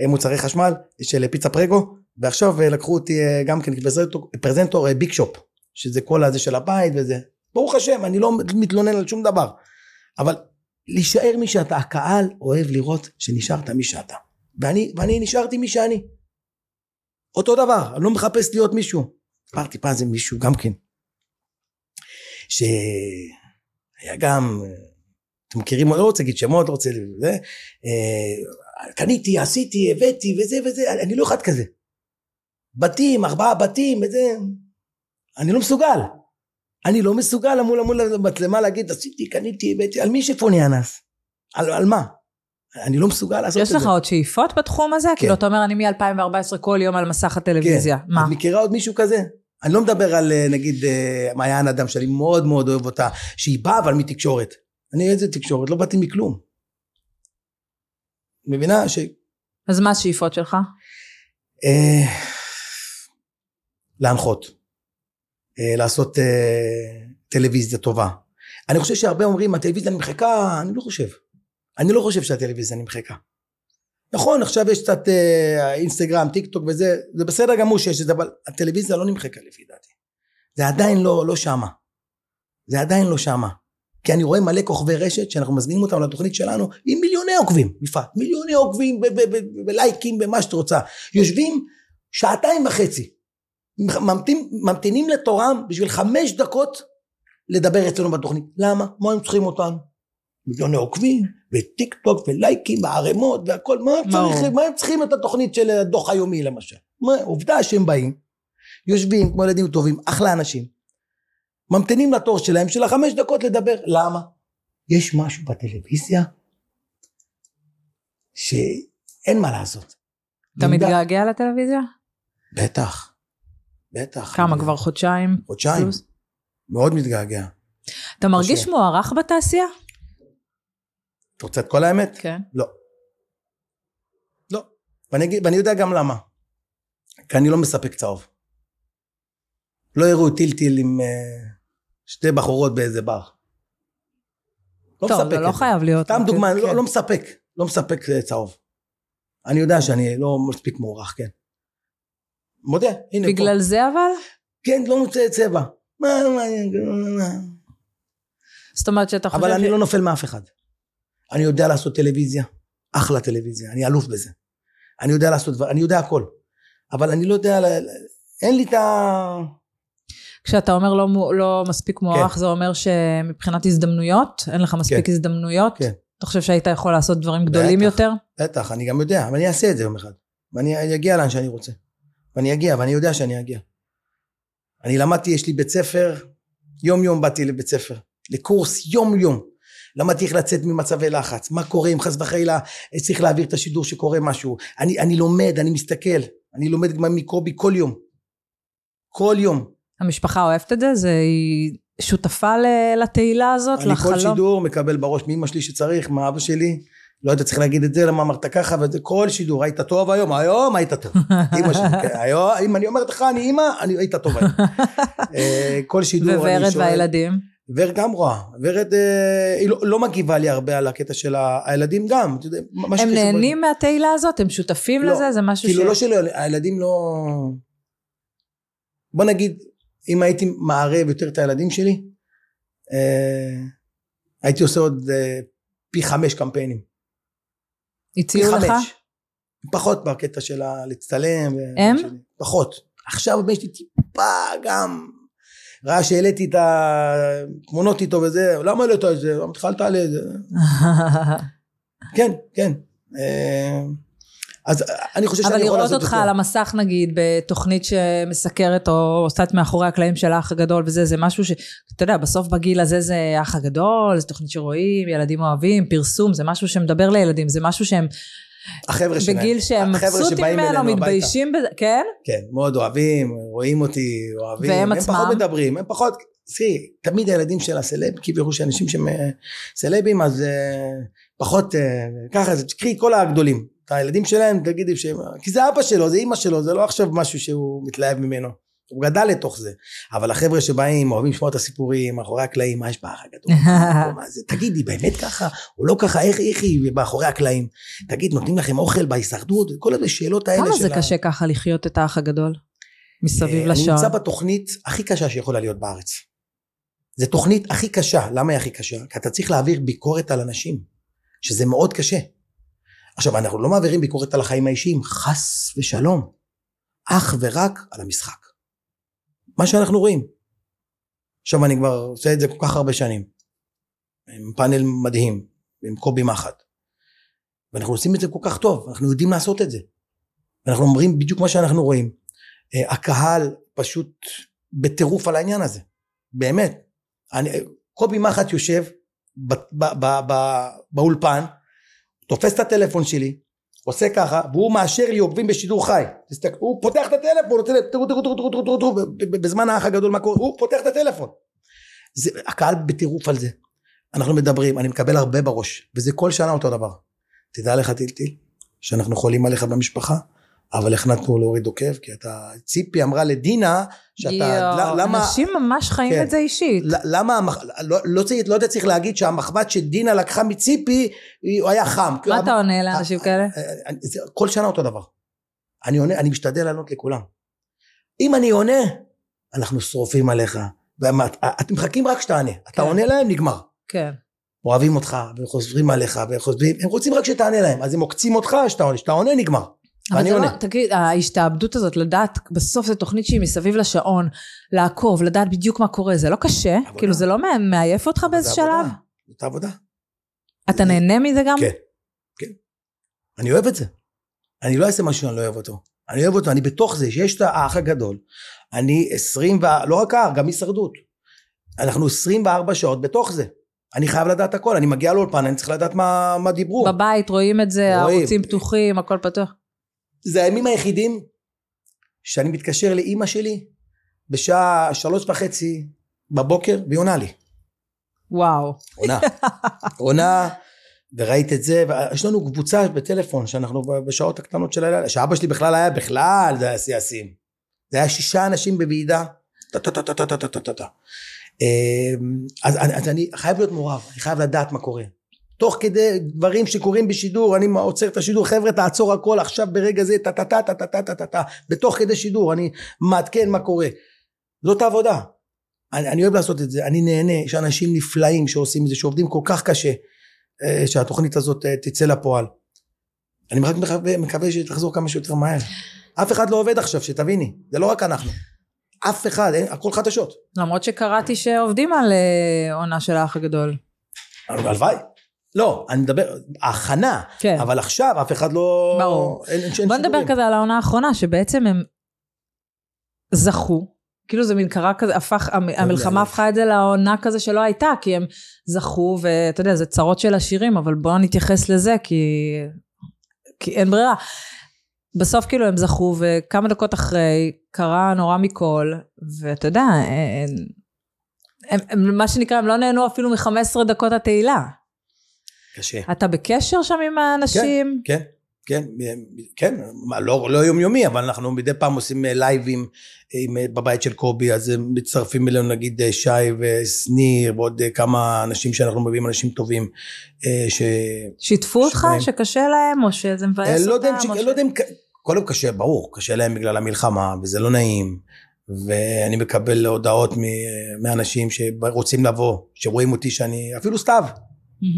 Speaker 1: אה, מוצרי חשמל של פיצה פרגו, ועכשיו אה, לקחו אותי אה, גם כן פרזנטור, פרזנטור אה, ביג שופ, שזה כל הזה של הבית וזה. ברוך השם, אני לא מתלונן על שום דבר. אבל להישאר מי שאתה, הקהל אוהב לראות שנשארת מי שאתה. ואני, ואני נשארתי מי שאני. אותו דבר, אני לא מחפש להיות מישהו. סיפרתי פעם זה מישהו גם כן, שהיה גם, אתם מכירים, לא רוצה להגיד שמות, לא רוצה, זה, אה, קניתי, עשיתי, הבאתי וזה וזה, אני, אני לא אחד כזה. בתים, ארבעה בתים וזה, אני לא מסוגל. אני לא מסוגל מול מול המצלמה להגיד עשיתי, קניתי, הבאתי, על מי שפוני אנס? על, על מה? אני לא מסוגל לעשות את
Speaker 2: יש
Speaker 1: זה.
Speaker 2: לך עוד שאיפות בתחום הזה? כאילו, אתה אומר, אני מ-2014 כל יום על מסך הטלוויזיה.
Speaker 1: כן.
Speaker 2: מה?
Speaker 1: את מכירה עוד מישהו כזה? אני לא מדבר על אה, נגיד אה, מעיין אדם שאני מאוד מאוד אוהב אותה, שהיא באה אבל מתקשורת. אני איזה תקשורת? לא באתי מכלום. מבינה ש...
Speaker 2: אז מה השאיפות שלך?
Speaker 1: אה, להנחות. אה, לעשות אה, טלוויזיה טובה. אני חושב שהרבה אומרים הטלוויזיה נמחקה, אני לא חושב. אני לא חושב שהטלוויזיה נמחקה. נכון עכשיו יש קצת אה, אינסטגרם טיק טוק וזה זה בסדר גמור שיש את זה אבל הטלוויזיה לא נמחקה לפי דעתי. זה עדיין לא, לא שמה. זה עדיין לא שמה. כי אני רואה מלא כוכבי רשת שאנחנו מזמינים אותם לתוכנית שלנו עם מיליוני עוקבים, יפעת, מיליוני עוקבים בלייקים במה שאת רוצה. יושבים שעתיים וחצי, ממתין, ממתינים לתורם בשביל חמש דקות לדבר אצלנו בתוכנית. למה? מה הם צריכים אותנו? מיליוני עוקבים, וטיק טוק, ולייקים, וערימות, והכל, מה. צריכים, מה הם צריכים את התוכנית של הדוח היומי למשל? מה, עובדה שהם באים, יושבים כמו ילדים טובים, אחלה אנשים, ממתינים לתור שלהם של החמש דקות לדבר, למה? יש משהו בטלוויזיה שאין מה לעשות.
Speaker 2: אתה מתגעגע לטלוויזיה?
Speaker 1: בטח, בטח.
Speaker 2: כמה כבר חודשיים?
Speaker 1: חודשיים? מאוד מתגעגע.
Speaker 2: אתה מרגיש. מוערך בתעשייה?
Speaker 1: את רוצה את כל האמת?
Speaker 2: כן.
Speaker 1: לא. לא. ואני, אגיד, ואני יודע גם למה. כי אני לא מספק צהוב. לא הראו טילטיל עם uh, שתי בחורות באיזה בר. לא
Speaker 2: טוב,
Speaker 1: מספק
Speaker 2: זה
Speaker 1: את
Speaker 2: לא חייב להיות.
Speaker 1: סתם דוגמה,
Speaker 2: כן.
Speaker 1: לא, לא מספק. לא מספק אה, צהוב. אני יודע שאני לא מספיק מוערך, כן. מודה, הנה
Speaker 2: בגלל
Speaker 1: פה.
Speaker 2: זה אבל?
Speaker 1: כן, לא מוצא צבע.
Speaker 2: זאת אומרת שאתה חושב...
Speaker 1: אבל אני לא נופל מאף אחד. אני יודע לעשות טלוויזיה, אחלה טלוויזיה, אני אלוף בזה. אני יודע לעשות דבר, אני יודע הכל. אבל אני לא יודע, אין לי את ה...
Speaker 2: כשאתה אומר לא, לא מספיק מוערך,
Speaker 1: כן.
Speaker 2: זה אומר שמבחינת הזדמנויות, אין לך מספיק
Speaker 1: כן.
Speaker 2: הזדמנויות?
Speaker 1: כן.
Speaker 2: אתה חושב שהיית יכול לעשות דברים גדולים
Speaker 1: בטח.
Speaker 2: יותר?
Speaker 1: בטח, אני גם יודע, אבל אני אעשה את זה יום אחד. ואני אגיע לאן שאני רוצה. ואני אגיע, ואני יודע שאני אגיע. אני למדתי, יש לי בית ספר, יום יום באתי לבית ספר, לקורס יום יום. למדתי איך לצאת ממצבי לחץ, מה קורה אם חס וחלילה צריך להעביר את השידור שקורה משהו. אני, אני לומד, אני מסתכל, אני לומד גם מקובי כל יום. כל יום.
Speaker 2: המשפחה אוהבת את זה? זה היא שותפה לתהילה הזאת,
Speaker 1: אני כל
Speaker 2: לחלום?
Speaker 1: שידור מקבל בראש מאמא שלי שצריך, מאבא שלי. לא היית צריך להגיד את זה, למה אמרת ככה, וזה כל שידור, היית טוב היום, היום היית טוב. אמא שלי, כן, היום, אם אני אומרת לך, אני אימא, אני היית טוב היום. אה, כל שידור אני
Speaker 2: וורד
Speaker 1: שואל.
Speaker 2: והילדים?
Speaker 1: ורד גם רואה. ורד, אה, היא לא, לא מגיבה לי הרבה על הקטע של ה- הילדים גם. אתה יודע, מה
Speaker 2: הם נהנים מהתהילה הזאת? הם שותפים
Speaker 1: לא.
Speaker 2: לזה? זה משהו
Speaker 1: כאילו
Speaker 2: ש...
Speaker 1: לא שלא, הילדים לא... בוא נגיד, אם הייתי מערב יותר את הילדים שלי, אה, הייתי עושה עוד אה, פי חמש קמפיינים. פי
Speaker 2: הציעו לך?
Speaker 1: חמש. פחות בקטע של להצטלם.
Speaker 2: הם?
Speaker 1: פחות. עכשיו הבן שלי טיפה גם... ראה שהעליתי את התמונות איתו וזה, למה העלית את זה? אל תעלה את זה. כן, כן. אה, אז אני חושב שאני
Speaker 2: אבל
Speaker 1: יכול
Speaker 2: לראות
Speaker 1: לעשות
Speaker 2: אותך
Speaker 1: יותר.
Speaker 2: על המסך נגיד בתוכנית שמסקרת או עושה את מאחורי הקלעים של האח הגדול וזה, זה משהו שאתה יודע, בסוף בגיל הזה זה האח הגדול, זה תוכנית שרואים, ילדים אוהבים, פרסום, זה משהו שמדבר לילדים, זה משהו שהם
Speaker 1: החבר'ה שלהם.
Speaker 2: בגיל שהם מבסוטים ממנו. מתביישים בזה, כן?
Speaker 1: כן, מאוד אוהבים, רואים אותי, אוהבים.
Speaker 2: והם
Speaker 1: הם
Speaker 2: עצמם?
Speaker 1: פחות מדברים, הם פחות... תראי, תמיד הילדים של הסלב, כאילו שאנשים שהם אה, סלבים, אז אה, פחות, אה, ככה, זה תקחי כל הגדולים. את הילדים שלהם, תגידי שהם... כי זה אבא שלו, זה אימא שלו, זה לא עכשיו משהו שהוא מתלהב ממנו. הוא גדל לתוך זה. אבל החבר'ה שבאים, אוהבים לשמוע את הסיפורים, מאחורי הקלעים, מה יש באח הגדול? מה זה? תגידי, באמת ככה? או לא ככה? איך, איך היא מאחורי הקלעים? תגיד, נותנים לכם אוכל בהישרדות? כל השאלות האלה
Speaker 2: כמה
Speaker 1: של
Speaker 2: זה
Speaker 1: ה-
Speaker 2: קשה ככה לחיות את האח הגדול? מסביב
Speaker 1: אה, אני
Speaker 2: לשעון.
Speaker 1: נמצא בתוכנית הכי קשה שיכולה להיות בארץ. זו תוכנית הכי קשה. למה היא הכי קשה? כי אתה צריך להעביר ביקורת על אנשים, שזה מאוד קשה. עכשיו, אנחנו לא מעבירים ביקורת על החיים האישיים, חס ושלום. אך ורק על המשחק. מה שאנחנו רואים. עכשיו, אני כבר עושה את זה כל כך הרבה שנים. עם פאנל מדהים, עם קובי מחט. ואנחנו עושים את זה כל כך טוב, אנחנו יודעים לעשות את זה. ואנחנו אומרים בדיוק מה שאנחנו רואים. אה, הקהל פשוט בטירוף על העניין הזה, באמת. אני, קובי מחט יושב באולפן, תופס את הטלפון שלי, עושה ככה, והוא מאשר לי עוקבים בשידור חי. הוא פותח את הטלפון, תראו, תראו, תראו, תראו, תראו, תראו, תראו, בזמן האח הגדול מה קורה, הוא פותח את הטלפון. זה, הקהל בטירוף על זה. אנחנו מדברים, אני מקבל הרבה בראש, וזה כל שנה אותו דבר. תדע לך טילטיל, שאנחנו חולים עליך במשפחה, אבל החלטנו להוריד עוקב, כי אתה, ציפי אמרה לדינה, שאתה, ל- למה,
Speaker 2: אנשים ממש חיים
Speaker 1: כן.
Speaker 2: את זה אישית.
Speaker 1: למה, לא, לא, צריך, לא צריך להגיד שהמחבת שדינה לקחה מציפי, הוא היה חם.
Speaker 2: מה אתה עונה לאנשים
Speaker 1: אה,
Speaker 2: כאלה?
Speaker 1: אה, אה, כל שנה אותו דבר. אני עונה, אני משתדל לענות לכולם. אם אני עונה, אנחנו שרופים עליך. ומה- אתם מחכים רק שתענה. אתה
Speaker 2: כן.
Speaker 1: עונה להם, נגמר.
Speaker 2: כן.
Speaker 1: אוהבים אותך, וחוזרים עליך, וחוזרים, הם רוצים רק שתענה להם. אז הם עוקצים אותך, שאתה עונה, שאתה עונה, נגמר.
Speaker 2: אבל זה. לא, תגיד, ההשתעבדות הזאת, לדעת, בסוף זו תוכנית שהיא מסביב לשעון, לעקוב, לדעת בדיוק מה קורה, זה לא קשה?
Speaker 1: עבודה.
Speaker 2: כאילו זה לא מע- מעייף אותך באיזה
Speaker 1: זה
Speaker 2: שלב?
Speaker 1: עבודה. זאת העבודה.
Speaker 2: אתה נהנה מזה גם?
Speaker 1: כן, כן. אני אוהב את זה. אני לא אעשה משהו שאני לא אוהב אותו. אני אוהב אותו, אני בתוך זה, שיש את האח הגדול. אני עשרים ו... לא רק האח, גם הישרדות. אנחנו עשרים וארבע שעות בתוך זה. אני חייב לדעת הכל, אני מגיע לאולפן, אני צריך לדעת מה, מה דיברו.
Speaker 2: בבית רואים את זה,
Speaker 1: רואים.
Speaker 2: הערוצים פתוחים, הכל פתוח.
Speaker 1: זה הימים היחידים שאני מתקשר לאימא שלי בשעה שלוש וחצי בבוקר, והיא עונה לי.
Speaker 2: וואו.
Speaker 1: עונה. עונה, וראית את זה, ויש לנו קבוצה בטלפון שאנחנו בשעות הקטנות של הלילה, שאבא שלי בכלל היה בכלל, זה היה שיא השיאים. זה היה שישה אנשים בוועידה, טה-טה-טה-טה-טה-טה-טה. אז, אני- אז אני חייב להיות מעורב, אני חייב לדעת מה קורה. תוך כדי דברים שקורים בשידור, אני עוצר את השידור, חבר'ה תעצור הכל עכשיו ברגע זה, טה-טה-טה-טה-טה-טה-טה, בתוך כדי שידור, אני מעדכן מה קורה. זאת העבודה. אני, אני אוהב לעשות את זה, אני נהנה, יש אנשים נפלאים שעושים את זה, שעובדים כל כך קשה, אה, שהתוכנית הזאת אה, תצא לפועל. אני רק מקווה, מקווה שתחזור כמה שיותר מהר. אף אחד לא עובד עכשיו, שתביני, זה לא רק אנחנו. אף אחד, אין, הכל חדשות.
Speaker 2: למרות שקראתי שעובדים על אה, עונה של האח הגדול.
Speaker 1: הלוואי. לא, אני מדבר, ההכנה,
Speaker 2: כן.
Speaker 1: אבל עכשיו אף אחד לא...
Speaker 2: ברור.
Speaker 1: אין, אין, אין
Speaker 2: בוא נדבר. כזה על העונה האחרונה, שבעצם הם זכו. כאילו זה מין קרה כזה, הפך, המ- המלחמה. הפכה את זה לעונה כזה שלא הייתה, כי הם זכו, ואתה יודע, זה צרות של עשירים, אבל בואו נתייחס לזה, כי, כי אין ברירה. בסוף כאילו הם זכו, וכמה דקות אחרי, קרה נורא מכל, ואתה יודע, הם, הם, הם, מה שנקרא, הם לא נהנו אפילו מ-15 דקות התהילה.
Speaker 1: קשה.
Speaker 2: אתה בקשר שם עם האנשים?
Speaker 1: כן, כן, כן, מה, לא, לא יומיומי, אבל אנחנו מדי פעם עושים אה, לייבים עם, אה, בבית של קובי, אז הם מצטרפים אלינו נגיד אה, שי ושניר ועוד אה, כמה אנשים שאנחנו מביאים אנשים טובים, אה, ש...
Speaker 2: שיתפו אותך
Speaker 1: שניים.
Speaker 2: שקשה להם, או שזה מבאס
Speaker 1: אה, לא יודע אם,
Speaker 2: אותם?
Speaker 1: ש-
Speaker 2: ש-
Speaker 1: לא יודע אם, ק- קודם קשה, ברור, קשה להם בגלל המלחמה, וזה לא נעים, ואני מקבל הודעות מאנשים שרוצים לבוא, שרואים אותי שאני, אפילו סתיו.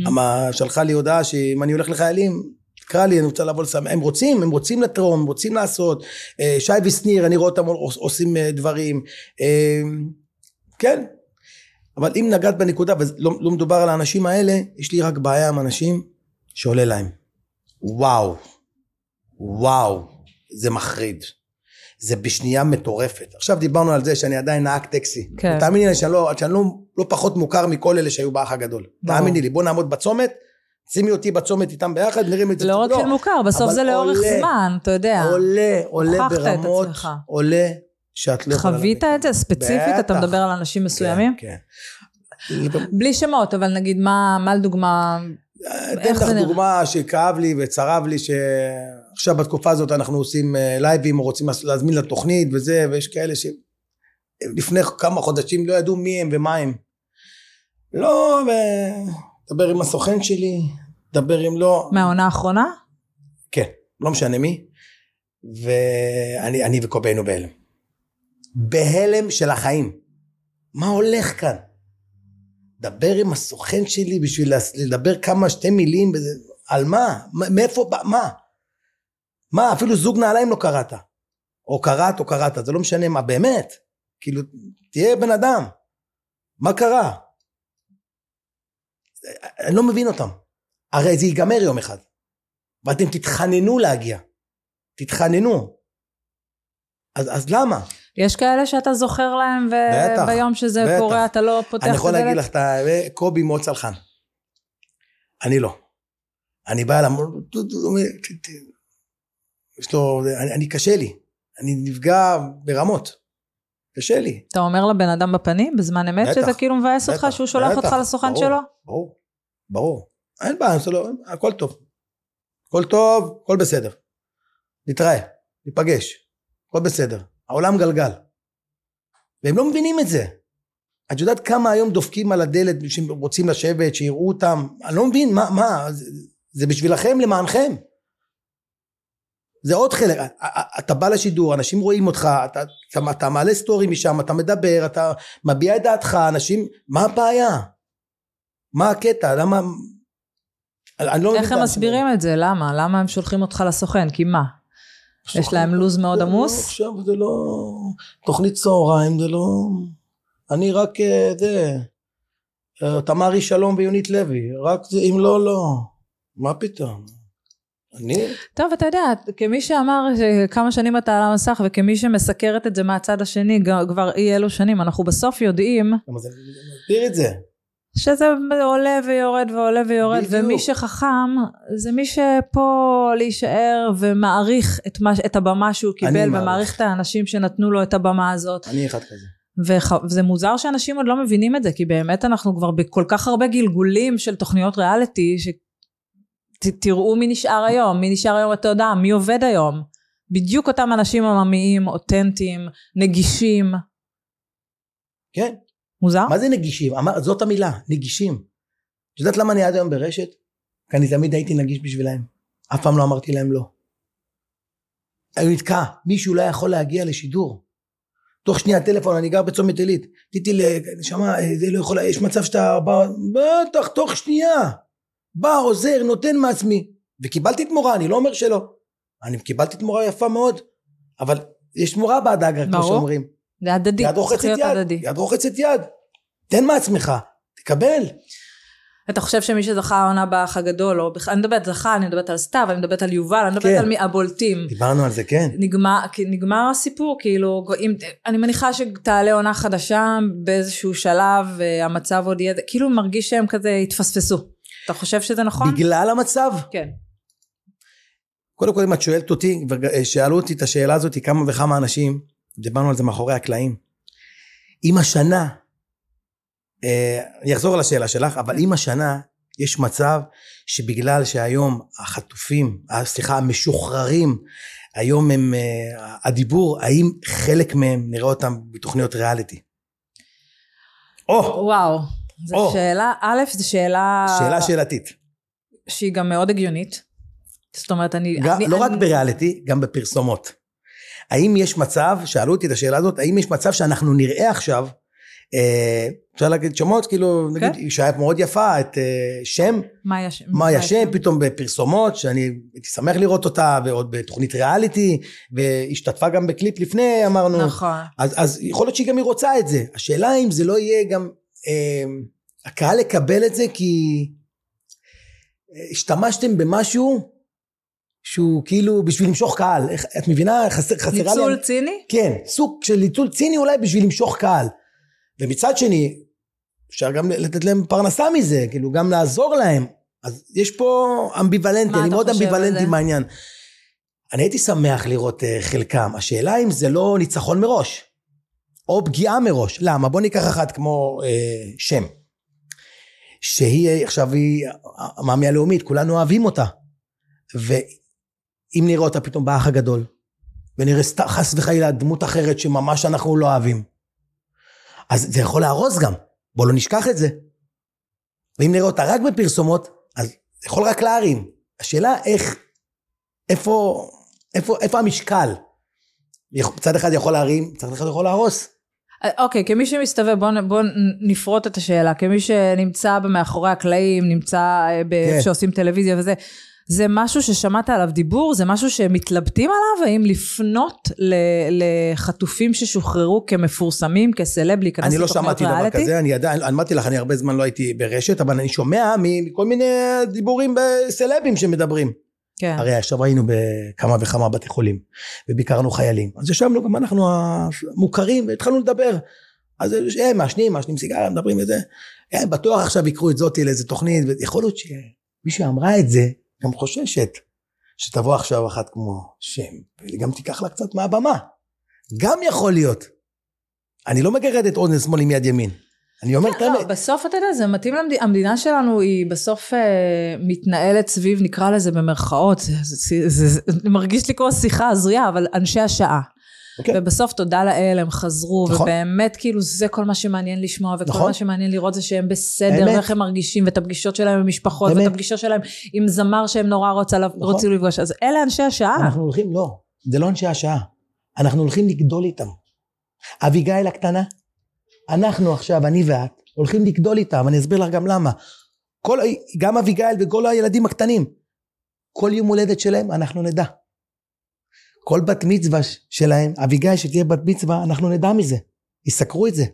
Speaker 1: אמה שלחה לי הודעה שאם אני הולך לחיילים, תקרא לי, אני רוצה לבוא לסמם. הם רוצים, הם רוצים לתרום, הם רוצים לעשות. אה, שי ושניר, אני רואה אותם עוש- עושים אה, דברים. אה, כן. אבל אם נגעת בנקודה, ולא לא מדובר על האנשים האלה, יש לי רק בעיה עם אנשים שעולה להם. וואו. וואו. זה מחריד. זה בשנייה מטורפת. עכשיו דיברנו על זה שאני עדיין נהג טקסי.
Speaker 2: כן.
Speaker 1: תאמיני לי שאני לא, שאני לא, לא פחות מוכר מכל אלה שהיו באח הגדול.
Speaker 2: ברור.
Speaker 1: תאמיני לי, בוא נעמוד בצומת, שימי אותי בצומת איתם ביחד, נרים את זה.
Speaker 2: לא רק של מוכר, בסוף זה לאורך
Speaker 1: עולה,
Speaker 2: זמן, אתה יודע.
Speaker 1: עולה, עולה ברמות. עולה שאת לא יכולה...
Speaker 2: חווית. את זה ספציפית? אתה
Speaker 1: בטח.
Speaker 2: מדבר על אנשים מסוימים?
Speaker 1: כן, כן.
Speaker 2: בלי שמות, אבל נגיד, מה מה לדוגמה...
Speaker 1: אתן לך? דוגמה שכאב לי וצרב לי שעכשיו בתקופה הזאת אנחנו עושים אה, לייבים רוצים להזמין לתוכנית וזה ויש כאלה שלפני כמה חודשים לא ידעו מי הם ומה הם. לא, ו- דבר עם הסוכן שלי, דבר עם לא,
Speaker 2: מהעונה האחרונה?
Speaker 1: כן, לא משנה מי, ואני וקובי היינו בהלם. בהלם של החיים. מה הולך כאן? דבר עם הסוכן שלי בשביל לדבר כמה שתי מילים, על מה? מאיפה, מה? מה, אפילו זוג נעליים לא קראת. או קראת או קראת, זה לא משנה מה, באמת. כאילו, תהיה בן אדם. מה קרה? אני לא מבין אותם. הרי זה ייגמר יום אחד. ואתם תתחננו להגיע. תתחננו. אז, אז למה?
Speaker 2: יש כאלה שאתה זוכר להם, וביום שזה
Speaker 1: בטח.
Speaker 2: קורה אתה לא פותח
Speaker 1: אני
Speaker 2: את
Speaker 1: יכול להגיד
Speaker 2: הדלת?
Speaker 1: לך, אתה, קובי מאוד צלחן. אני לא. אני בא אליו, אומר, "דודו", הוא אומר, "ת- ת-" יש לו, אני, אני קשה לי. אני נפגע ברמות. קשה לי.
Speaker 2: אתה אומר לבן אדם בפנים, בזמן אמת,
Speaker 1: בטח,
Speaker 2: שזה כאילו מבאס אותך, שהוא שולח
Speaker 1: בטח,
Speaker 2: אותך לסוכן
Speaker 1: ברור,
Speaker 2: שלו?
Speaker 1: ברור, ברור. אין בעיה, לא, הכל טוב. הכל טוב, הכל בסדר. נתראה, ניפגש, הכל בסדר. העולם גלגל. והם לא מבינים את זה. את יודעת כמה היום דופקים על הדלת שרוצים לשבת, שיראו אותם? אני לא מבין, מה, מה, זה, זה בשבילכם, למענכם. זה עוד חלק, אתה בא לשידור, אנשים רואים אותך, אתה, אתה, אתה מעלה סטורי משם, אתה מדבר, אתה מביע את דעתך, אנשים, מה הבעיה? מה הקטע? למה... אני לא
Speaker 2: איך הם מסבירים את זה? למה? למה הם שולחים אותך לסוכן? כי מה? יש להם לו"ז מאוד
Speaker 1: זה לא-
Speaker 2: עמוס?
Speaker 1: עכשיו זה לא... תוכנית צהריים זה לא... אני רק אה, זה... אה, תמרי שלום ויונית לוי, רק זה, אם לא, לא. מה פתאום? אני?
Speaker 2: טוב, אתה יודע, כמי שאמר כמה שנים אתה על המסך, וכמי שמסקרת את זה מהצד השני, כבר אי אלו שנים, אנחנו בסוף יודעים
Speaker 1: למה זה מסביר את זה?
Speaker 2: שזה עולה ויורד ועולה ויורד,
Speaker 1: בדיוק.
Speaker 2: ומי שחכם זה מי שפה להישאר ומעריך את, מה, את הבמה שהוא קיבל,
Speaker 1: מעריך.
Speaker 2: ומעריך את האנשים שנתנו לו את הבמה הזאת.
Speaker 1: אני אחד כזה.
Speaker 2: וזה מוזר שאנשים עוד לא מבינים את זה, כי באמת אנחנו כבר בכל כך הרבה גלגולים של תוכניות ריאליטי, שתראו מי נשאר היום, מי נשאר היום בתודעה, מי עובד היום. בדיוק אותם אנשים עממיים, אותנטיים, נגישים.
Speaker 1: כן.
Speaker 2: מוזר?
Speaker 1: מה זה נגישים? אמר, זאת המילה, נגישים. את יודעת למה אני עד היום ברשת? כי אני תמיד הייתי נגיש בשבילהם. אף פעם לא אמרתי להם לא. אני נתקע, מישהו לא יכול להגיע לשידור. תוך שנייה טלפון, אני גר בצומת עילית. טיטי, נשמה, אה, זה לא יכול, יש מצב שאתה בא, בטח, תוך שנייה. בא, עוזר, נותן מעצמי. וקיבלתי תמורה, אני לא אומר שלא. אני קיבלתי תמורה יפה מאוד, אבל יש תמורה בהדגה, כמו. שאומרים.
Speaker 2: זה הדדי,
Speaker 1: יד רוחצת יד,
Speaker 2: הדדי.
Speaker 1: יד רוחצת יד. תן מעצמך, תקבל.
Speaker 2: אתה חושב שמי שזכה העונה באח הגדול, או בכלל, אני מדברת זכה, אני מדברת על סתיו, אני מדברת על יובל, אני מדברת
Speaker 1: כן.
Speaker 2: על מי הבולטים.
Speaker 1: דיברנו על זה, כן.
Speaker 2: נגמר, נגמר הסיפור, כאילו, אם, אני מניחה שתעלה עונה חדשה באיזשהו שלב, אה, המצב עוד יהיה, כאילו מרגיש שהם כזה התפספסו. אתה חושב שזה נכון?
Speaker 1: בגלל המצב?
Speaker 2: כן.
Speaker 1: קודם כל אם את שואלת אותי, ושאלו אותי את השאלה הזאת כמה וכמה אנשים, דיברנו על זה מאחורי הקלעים. אם השנה, אה, אני אחזור על השאלה שלך, אבל אם השנה יש מצב שבגלל שהיום החטופים, אה, סליחה, המשוחררים, היום הם, אה, הדיבור, האם חלק מהם נראה אותם בתוכניות ריאליטי? או,
Speaker 2: וואו. זו
Speaker 1: או.
Speaker 2: שאלה, א', זו שאלה...
Speaker 1: שאלה שאלתית.
Speaker 2: שהיא גם מאוד הגיונית. זאת אומרת, אני...
Speaker 1: גם,
Speaker 2: אני,
Speaker 1: לא רק
Speaker 2: אני,
Speaker 1: בריאליטי, גם בפרסומות. האם יש מצב, שאלו אותי את השאלה הזאת, האם יש מצב שאנחנו נראה עכשיו, אה, אפשר להגיד שמות, כאילו, נגיד,
Speaker 2: כן.
Speaker 1: אישה מאוד יפה, את אה, שם,
Speaker 2: מה יש?
Speaker 1: מאיה שם, פתאום בפרסומות, שאני הייתי שמח לראות אותה, ועוד בתוכנית ריאליטי, והשתתפה גם בקליפ לפני, אמרנו.
Speaker 2: נכון.
Speaker 1: אז, אז יכול להיות שהיא גם היא רוצה את זה. השאלה אם זה לא יהיה גם, הקהל יקבל את זה, כי אה, השתמשתם במשהו שהוא כאילו בשביל למשוך קהל. את מבינה? חסר, חסרה לי...
Speaker 2: ניצול ציני?
Speaker 1: כן, סוג של ניצול ציני אולי בשביל למשוך קהל. ומצד שני, אפשר גם לתת להם פרנסה מזה, כאילו גם לעזור להם. אז יש פה אמביוולנטי, אני מאוד אמביוולנטי
Speaker 2: זה?
Speaker 1: מהעניין. אני הייתי שמח לראות uh, חלקם, השאלה אם זה לא ניצחון מראש, או פגיעה מראש. למה? בוא ניקח אחת כמו uh, שם, שהיא אה, עכשיו היא המאמי הלאומית, כולנו אוהבים אותה. ואם נראה אותה פתאום באח הגדול, ונראה חס וחלילה דמות אחרת שממש אנחנו לא אוהבים, אז זה יכול להרוס גם, בוא לא נשכח את זה. ואם נראה אותה רק בפרסומות, אז זה יכול רק להרים. השאלה איך, איפה, איפה, איפה המשקל? צד אחד יכול להרים, צד אחד יכול להרוס.
Speaker 2: אה, אוקיי, כמי שמסתובב, בוא, נ- בוא נפרוט את השאלה. כמי שנמצא מאחורי הקלעים, נמצא אה, ב-
Speaker 1: כן.
Speaker 2: שעושים טלוויזיה וזה, זה משהו ששמעת עליו דיבור? זה משהו שמתלבטים עליו? האם לפנות ל- לחטופים ששוחררו כמפורסמים, כסלב, להיכנס
Speaker 1: אני לא שמעתי דבר
Speaker 2: ריאליטי?
Speaker 1: כזה, אני עדיין, אמרתי לך, אני הרבה זמן לא הייתי ברשת, אבל אני שומע מכל מיני דיבורים בסלבים שמדברים.
Speaker 2: כן.
Speaker 1: הרי עכשיו היינו בכמה וכמה בתי חולים, וביקרנו חיילים. אז ישבנו גם אנחנו המוכרים, והתחלנו לדבר. אז הם מעשנים, מעשנים סיגריה, מדברים וזה. הם בטוח עכשיו יקחו את זאתי לאיזה תוכנית, ויכול להיות שמי שאמרה את זה, גם חוששת שתבוא עכשיו אחת כמו שם, וגם תיקח לה קצת מהבמה. גם יכול להיות. אני לא מגרד את אוזן שמאל עם יד ימין. אני אומר את
Speaker 2: לא,
Speaker 1: האמת.
Speaker 2: בסוף אתה יודע, זה מתאים למדינה, המדינה שלנו היא בסוף אה, מתנהלת סביב, נקרא לזה במרכאות, זה, מרגיש לי כמו שיחה הזויה, אבל אנשי השעה.
Speaker 1: אוקיי.
Speaker 2: ובסוף תודה לאל הם חזרו,
Speaker 1: נכון.
Speaker 2: ובאמת כאילו זה כל מה שמעניין לשמוע, וכל
Speaker 1: נכון.
Speaker 2: מה שמעניין לראות זה שהם בסדר. ואיך הם מרגישים, ואת הפגישות שלהם עם משפחות. ואת הפגישות שלהם עם זמר שהם נורא רוצה,
Speaker 1: נכון.
Speaker 2: רוצים לפגוש, אז אלה אנשי השעה.
Speaker 1: אנחנו הולכים, לא, זה לא אנשי השעה. אנחנו הולכים לגדול איתם. אביגיל הקטנה, אנחנו עכשיו, אני ואת, הולכים לגדול איתם, אני אסביר לך גם למה. כל, גם אביגיל וכל הילדים הקטנים, כל יום הולדת שלהם אנחנו נדע. כל בת מצווה שלהם, אביגיל שתהיה בת מצווה, אנחנו נדע מזה. יסקרו את זה.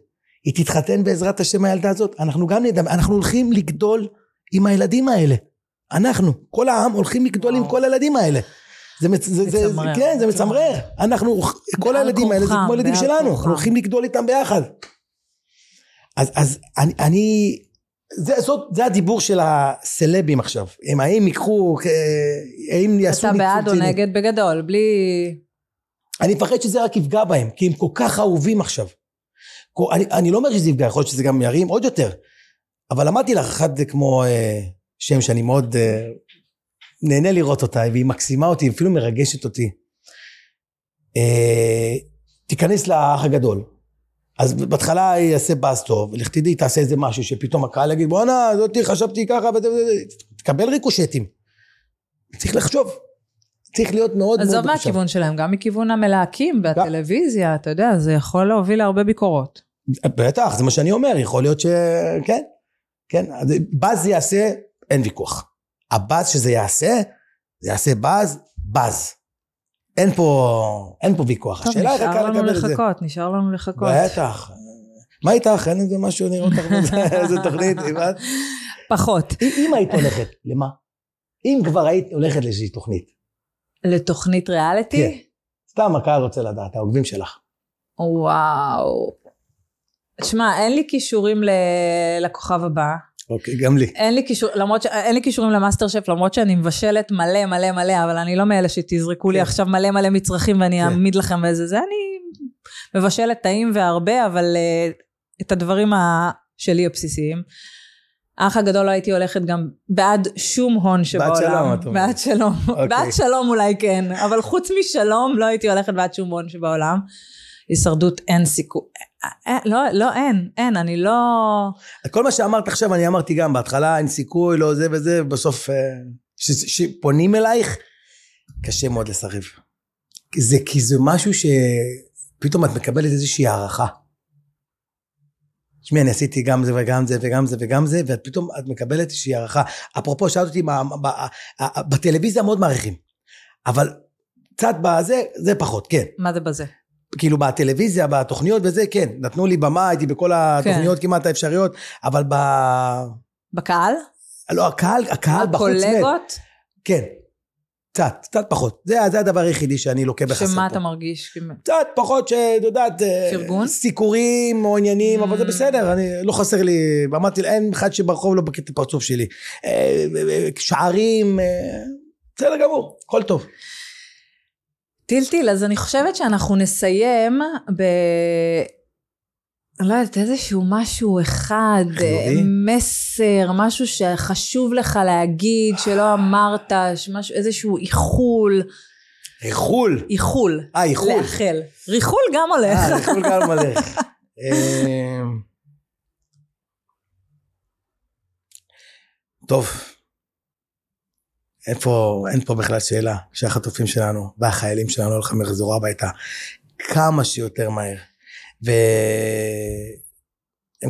Speaker 1: היא תתחתן בעזרת השם הילדה הזאת, אנחנו גם נדע, אנחנו הולכים לגדול עם הילדים האלה. אנחנו, כל העם הולכים לגדול עם
Speaker 2: וואו.
Speaker 1: כל הילדים האלה. זה, מצ- זה, זה, זה,
Speaker 2: מצמרר.
Speaker 1: כן, זה מצמרר. אנחנו, כל הילדים האלה זה כמו ילדים
Speaker 2: בעל
Speaker 1: שלנו. אנחנו הולכים לגדול איתם ביחד. אז, אז אני, אני זה, זאת, זה הדיבור של הסלבים עכשיו. הם האם ייקחו, האם יעשו
Speaker 2: אתה בעד או. נגד בגדול, בלי...
Speaker 1: אני מפחד שזה רק יפגע בהם, כי הם כל כך אהובים עכשיו. כל- אני, אני לא אומר שזה יפגע, יכול להיות שזה גם ירים עוד יותר. אבל אמרתי לך, אחת זה כמו אה, שם שאני מאוד אה, נהנה לראות אותה, והיא מקסימה אותי, אפילו מרגשת אותי. אה, תיכנס לאח הגדול. אז בהתחלה יעשה באז טוב, לך תדעי, תעשה איזה משהו שפתאום הקהל יגיד, בואנה, זאתי חשבתי ככה, וזה וזה", תקבל ריקושטים. צריך לחשוב. צריך להיות מאוד מאוד...
Speaker 2: עזוב. מהכיוון שלהם, גם מכיוון המלהקים והטלוויזיה, אתה יודע, זה יכול להוביל להרבה ביקורות.
Speaker 1: בטח, זה מה שאני אומר, יכול להיות ש... כן, כן. אז באז יעשה, אין ויכוח. הבאז שזה יעשה, זה יעשה באז, באז. אין פה, אין פה ויכוח.
Speaker 2: טוב,
Speaker 1: השאלה הקהל
Speaker 2: לנו
Speaker 1: יקבל את זה.
Speaker 2: לחכות, נשאר לנו לחכות.
Speaker 1: בטח. מה איתך? אין איזה משהו לראות אותך בזה? איזה תוכנית? הבנת?
Speaker 2: פחות.
Speaker 1: אם- היית הולכת, למה? אם כבר היית הולכת לאיזושהי תוכנית,
Speaker 2: לתוכנית ריאליטי?
Speaker 1: כן. סתם הקהל רוצה לדעת, העוקבים שלך.
Speaker 2: וואו. שמע, אין לי כישורים לכוכב הבא.
Speaker 1: אוקיי, גם לי.
Speaker 2: אין לי כישור, למרות ש... אין לי כישורים למאסטר שף, למרות שאני מבשלת מלא מלא מלא, אבל אני לא מאלה שתזרקו לי
Speaker 1: כן.
Speaker 2: עכשיו מלא מלא מצרכים ואני
Speaker 1: כן.
Speaker 2: אעמיד לכם איזה זה. אני מבשלת טעים והרבה, אבל uh, את הדברים ה... שלי הבסיסיים. האח הגדול לא הייתי הולכת גם בעד שום הון שבעולם.
Speaker 1: שלום, את אומרת.
Speaker 2: בעד שלום.
Speaker 1: אוקיי.
Speaker 2: בעד שלום אולי כן, אבל חוץ משלום לא הייתי הולכת בעד שום הון שבעולם. הישרדות אין סיכוי. אה, לא, לא, אין, אין, אני לא...
Speaker 1: כל מה שאמרת עכשיו אני אמרתי גם בהתחלה אין סיכוי לא זה וזה בסוף אה, שפונים אלייך קשה מאוד לסרב. זה כי זה משהו שפתאום את מקבלת איזושהי הערכה. תשמעי אני עשיתי גם זה וגם זה וגם זה וגם זה ואת פתאום את מקבלת איזושהי הערכה. אפרופו שאלת אותי מה- ב- בטלוויזיה מאוד מעריכים אבל קצת בזה זה פחות כן
Speaker 2: מה זה בזה?
Speaker 1: כאילו בטלוויזיה, בתוכניות וזה, כן, נתנו לי במה, הייתי בכל התוכניות כמעט האפשריות, אבל ב...
Speaker 2: בקהל?
Speaker 1: לא, הקהל, הקהל בחוץ מת.
Speaker 2: הקולגות?
Speaker 1: כן, קצת, קצת פחות. זה, זה הדבר היחידי שאני לוקה בחסר
Speaker 2: שמה
Speaker 1: פה.
Speaker 2: אתה מרגיש?
Speaker 1: קצת פחות, שאת יודעת, אה,
Speaker 2: פרגון?
Speaker 1: סיקורים או עניינים, אבל זה
Speaker 2: Mm.
Speaker 1: בסדר, אני, לא חסר לי, אמרתי, אין אחד שברחוב לא את הפרצוף שלי. אה, אה, שערים, בסדר גמור, הכל טוב.
Speaker 2: טילטיל, אז אני חושבת שאנחנו נסיים ב... לא יודעת, איזשהו משהו אחד,
Speaker 1: חיובי?
Speaker 2: אה, מסר, משהו שחשוב לך להגיד, שלא אמרת, משהו, איזשהו איחול,
Speaker 1: איחול.
Speaker 2: איחול,
Speaker 1: אה, איחול.
Speaker 2: לאחל. ריחול גם הולך.
Speaker 1: אה, איחול גם. אה, טוב. אין פה, אין פה בכלל שאלה שהחטופים שלנו והחיילים שלנו הולכים לחזור הביתה כמה שיותר מהר. והם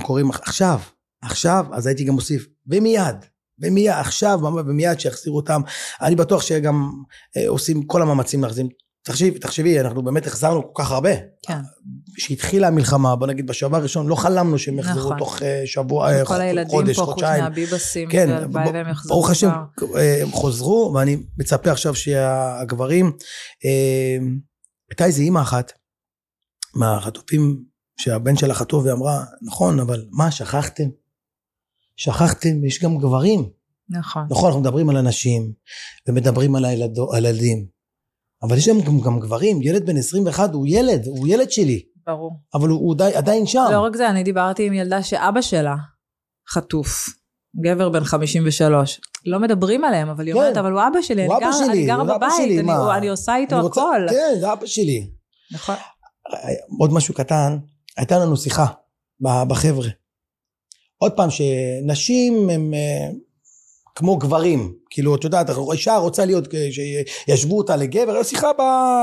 Speaker 1: קוראים עכשיו, עכשיו, אז הייתי גם מוסיף, ומיד, ומיד, עכשיו, ומיד שיחזירו אותם. אני בטוח שגם אה, עושים כל המאמצים להחזיר. תחשבי, תחשבי, אנחנו באמת החזרנו כל כך הרבה.
Speaker 2: כן.
Speaker 1: כשהתחילה המלחמה, בוא נגיד בשבוע הראשון, לא חלמנו שהם יחזרו
Speaker 2: נכון.
Speaker 1: תוך אה, שבוע, אה,
Speaker 2: כל הילדים
Speaker 1: חודש,
Speaker 2: פה, חוץ
Speaker 1: חודשיים.
Speaker 2: מהביבסים,
Speaker 1: כן,
Speaker 2: והלוואי והם יחזרו
Speaker 1: ברוך השם. אה, הם חוזרו, ואני מצפה עכשיו שהגברים... הייתה איזה אימא אחת מהחטופים, שהבן שלה חטוף, ואמרה, נכון, אבל מה, שכחתם? שכחתם, יש גם גברים.
Speaker 2: נכון.
Speaker 1: נכון, אנחנו מדברים על אנשים, ומדברים על הילדים, אבל יש גם, גם, גם גברים, ילד בן 21 הוא ילד, הוא ילד שלי,
Speaker 2: ברור.
Speaker 1: אבל הוא, הוא די, עדיין שם.
Speaker 2: לא רק זה, אני דיברתי עם ילדה שאבא שלה חטוף. גבר בן 53. לא מדברים עליהם, אבל היא
Speaker 1: כן.
Speaker 2: אומרת, אבל הוא אבא שלי,
Speaker 1: הוא
Speaker 2: אני
Speaker 1: אבא
Speaker 2: גר-
Speaker 1: שלי,
Speaker 2: אני גרה
Speaker 1: הוא
Speaker 2: בבית,
Speaker 1: שלי,
Speaker 2: אני-
Speaker 1: מה?
Speaker 2: אני עושה איתו
Speaker 1: אני רוצה-
Speaker 2: הכל.
Speaker 1: כן, זה אבא שלי.
Speaker 2: נכון.
Speaker 1: עוד משהו קטן, הייתה לנו שיחה בחבר'ה. עוד פעם, שנשים הם אה, כמו גברים, כאילו, את יודעת, אישה רוצה להיות, אה, שישבו אותה לגבר, הייתה שיחה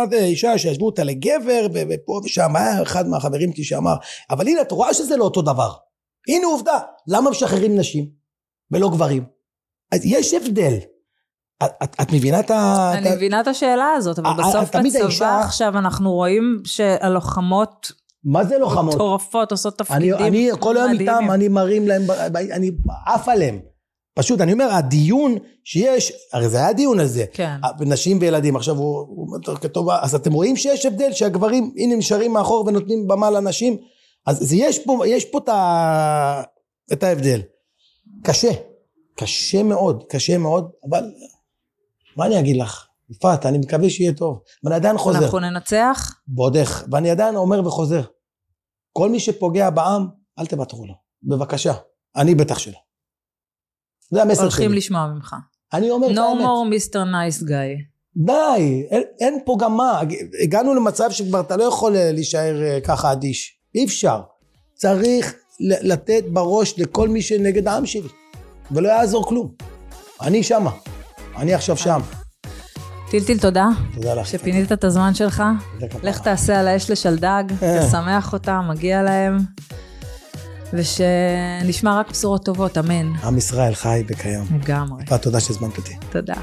Speaker 1: באישה שישבו אותה לגבר, ופה ושם, היה אחד מהחברים שלי שאמר, אבל הנה, את רואה שזה לא אותו דבר. הנה עובדה, למה משחררים נשים ולא גברים? אז יש הבדל. את, את, את מבינה את ה... את
Speaker 2: אני
Speaker 1: ה-
Speaker 2: מבינה את השאלה הזאת, אבל
Speaker 1: אה, אה,
Speaker 2: בסוף בצבא
Speaker 1: האישה-
Speaker 2: עכשיו אנחנו רואים שהלוחמות
Speaker 1: מה זה לוחמות?
Speaker 2: מטורפות, עושות
Speaker 1: אני,
Speaker 2: תפקידים
Speaker 1: אני כל היום איתם. אני מרים להם, אני עף עליהם. פשוט, אני אומר, הדיון שיש, הרי זה היה דיון על זה.
Speaker 2: כן.
Speaker 1: נשים וילדים, עכשיו הוא, הוא אומר, כתוב, אז אתם רואים שיש הבדל שהגברים, הנה נשארים מאחור ונותנים במה לנשים, אז זה יש פה, יש פה את, ה, את ההבדל. קשה, קשה מאוד, קשה מאוד, אבל מה אני אגיד לך? יפעת, אני מקווה שיהיה טוב, ואני עדיין חוזר.
Speaker 2: אנחנו ננצח?
Speaker 1: ועוד איך, ואני עדיין אומר וחוזר. כל מי שפוגע בעם, אל תוותרו לו. בבקשה. אני בטח שלא. זה המסר
Speaker 2: הולכים
Speaker 1: שלי.
Speaker 2: לשמוע ממך.
Speaker 1: אני אומר את
Speaker 2: No
Speaker 1: האמת.
Speaker 2: more Mr. Nice Guy.
Speaker 1: די, אין, אין פה גם מה. הגענו למצב שכבר אתה לא יכול אה, להישאר אה, ככה אדיש. אי אפשר. צריך לתת בראש לכל מי שנגד העם שלי. ולא יעזור כלום. אני שמה. אני עכשיו שם.
Speaker 2: טילטיל, תודה
Speaker 1: תודה לך.
Speaker 2: שפינית את הזמן שלך. לך תעשה על האש לשלדג,
Speaker 1: אה.
Speaker 2: תשמח אותם, מגיע להם. ושנשמע רק בשורות טובות, אמן.
Speaker 1: עם ישראל חי וקיים.
Speaker 2: לגמרי.
Speaker 1: תודה שהזמנת אותי.
Speaker 2: תודה.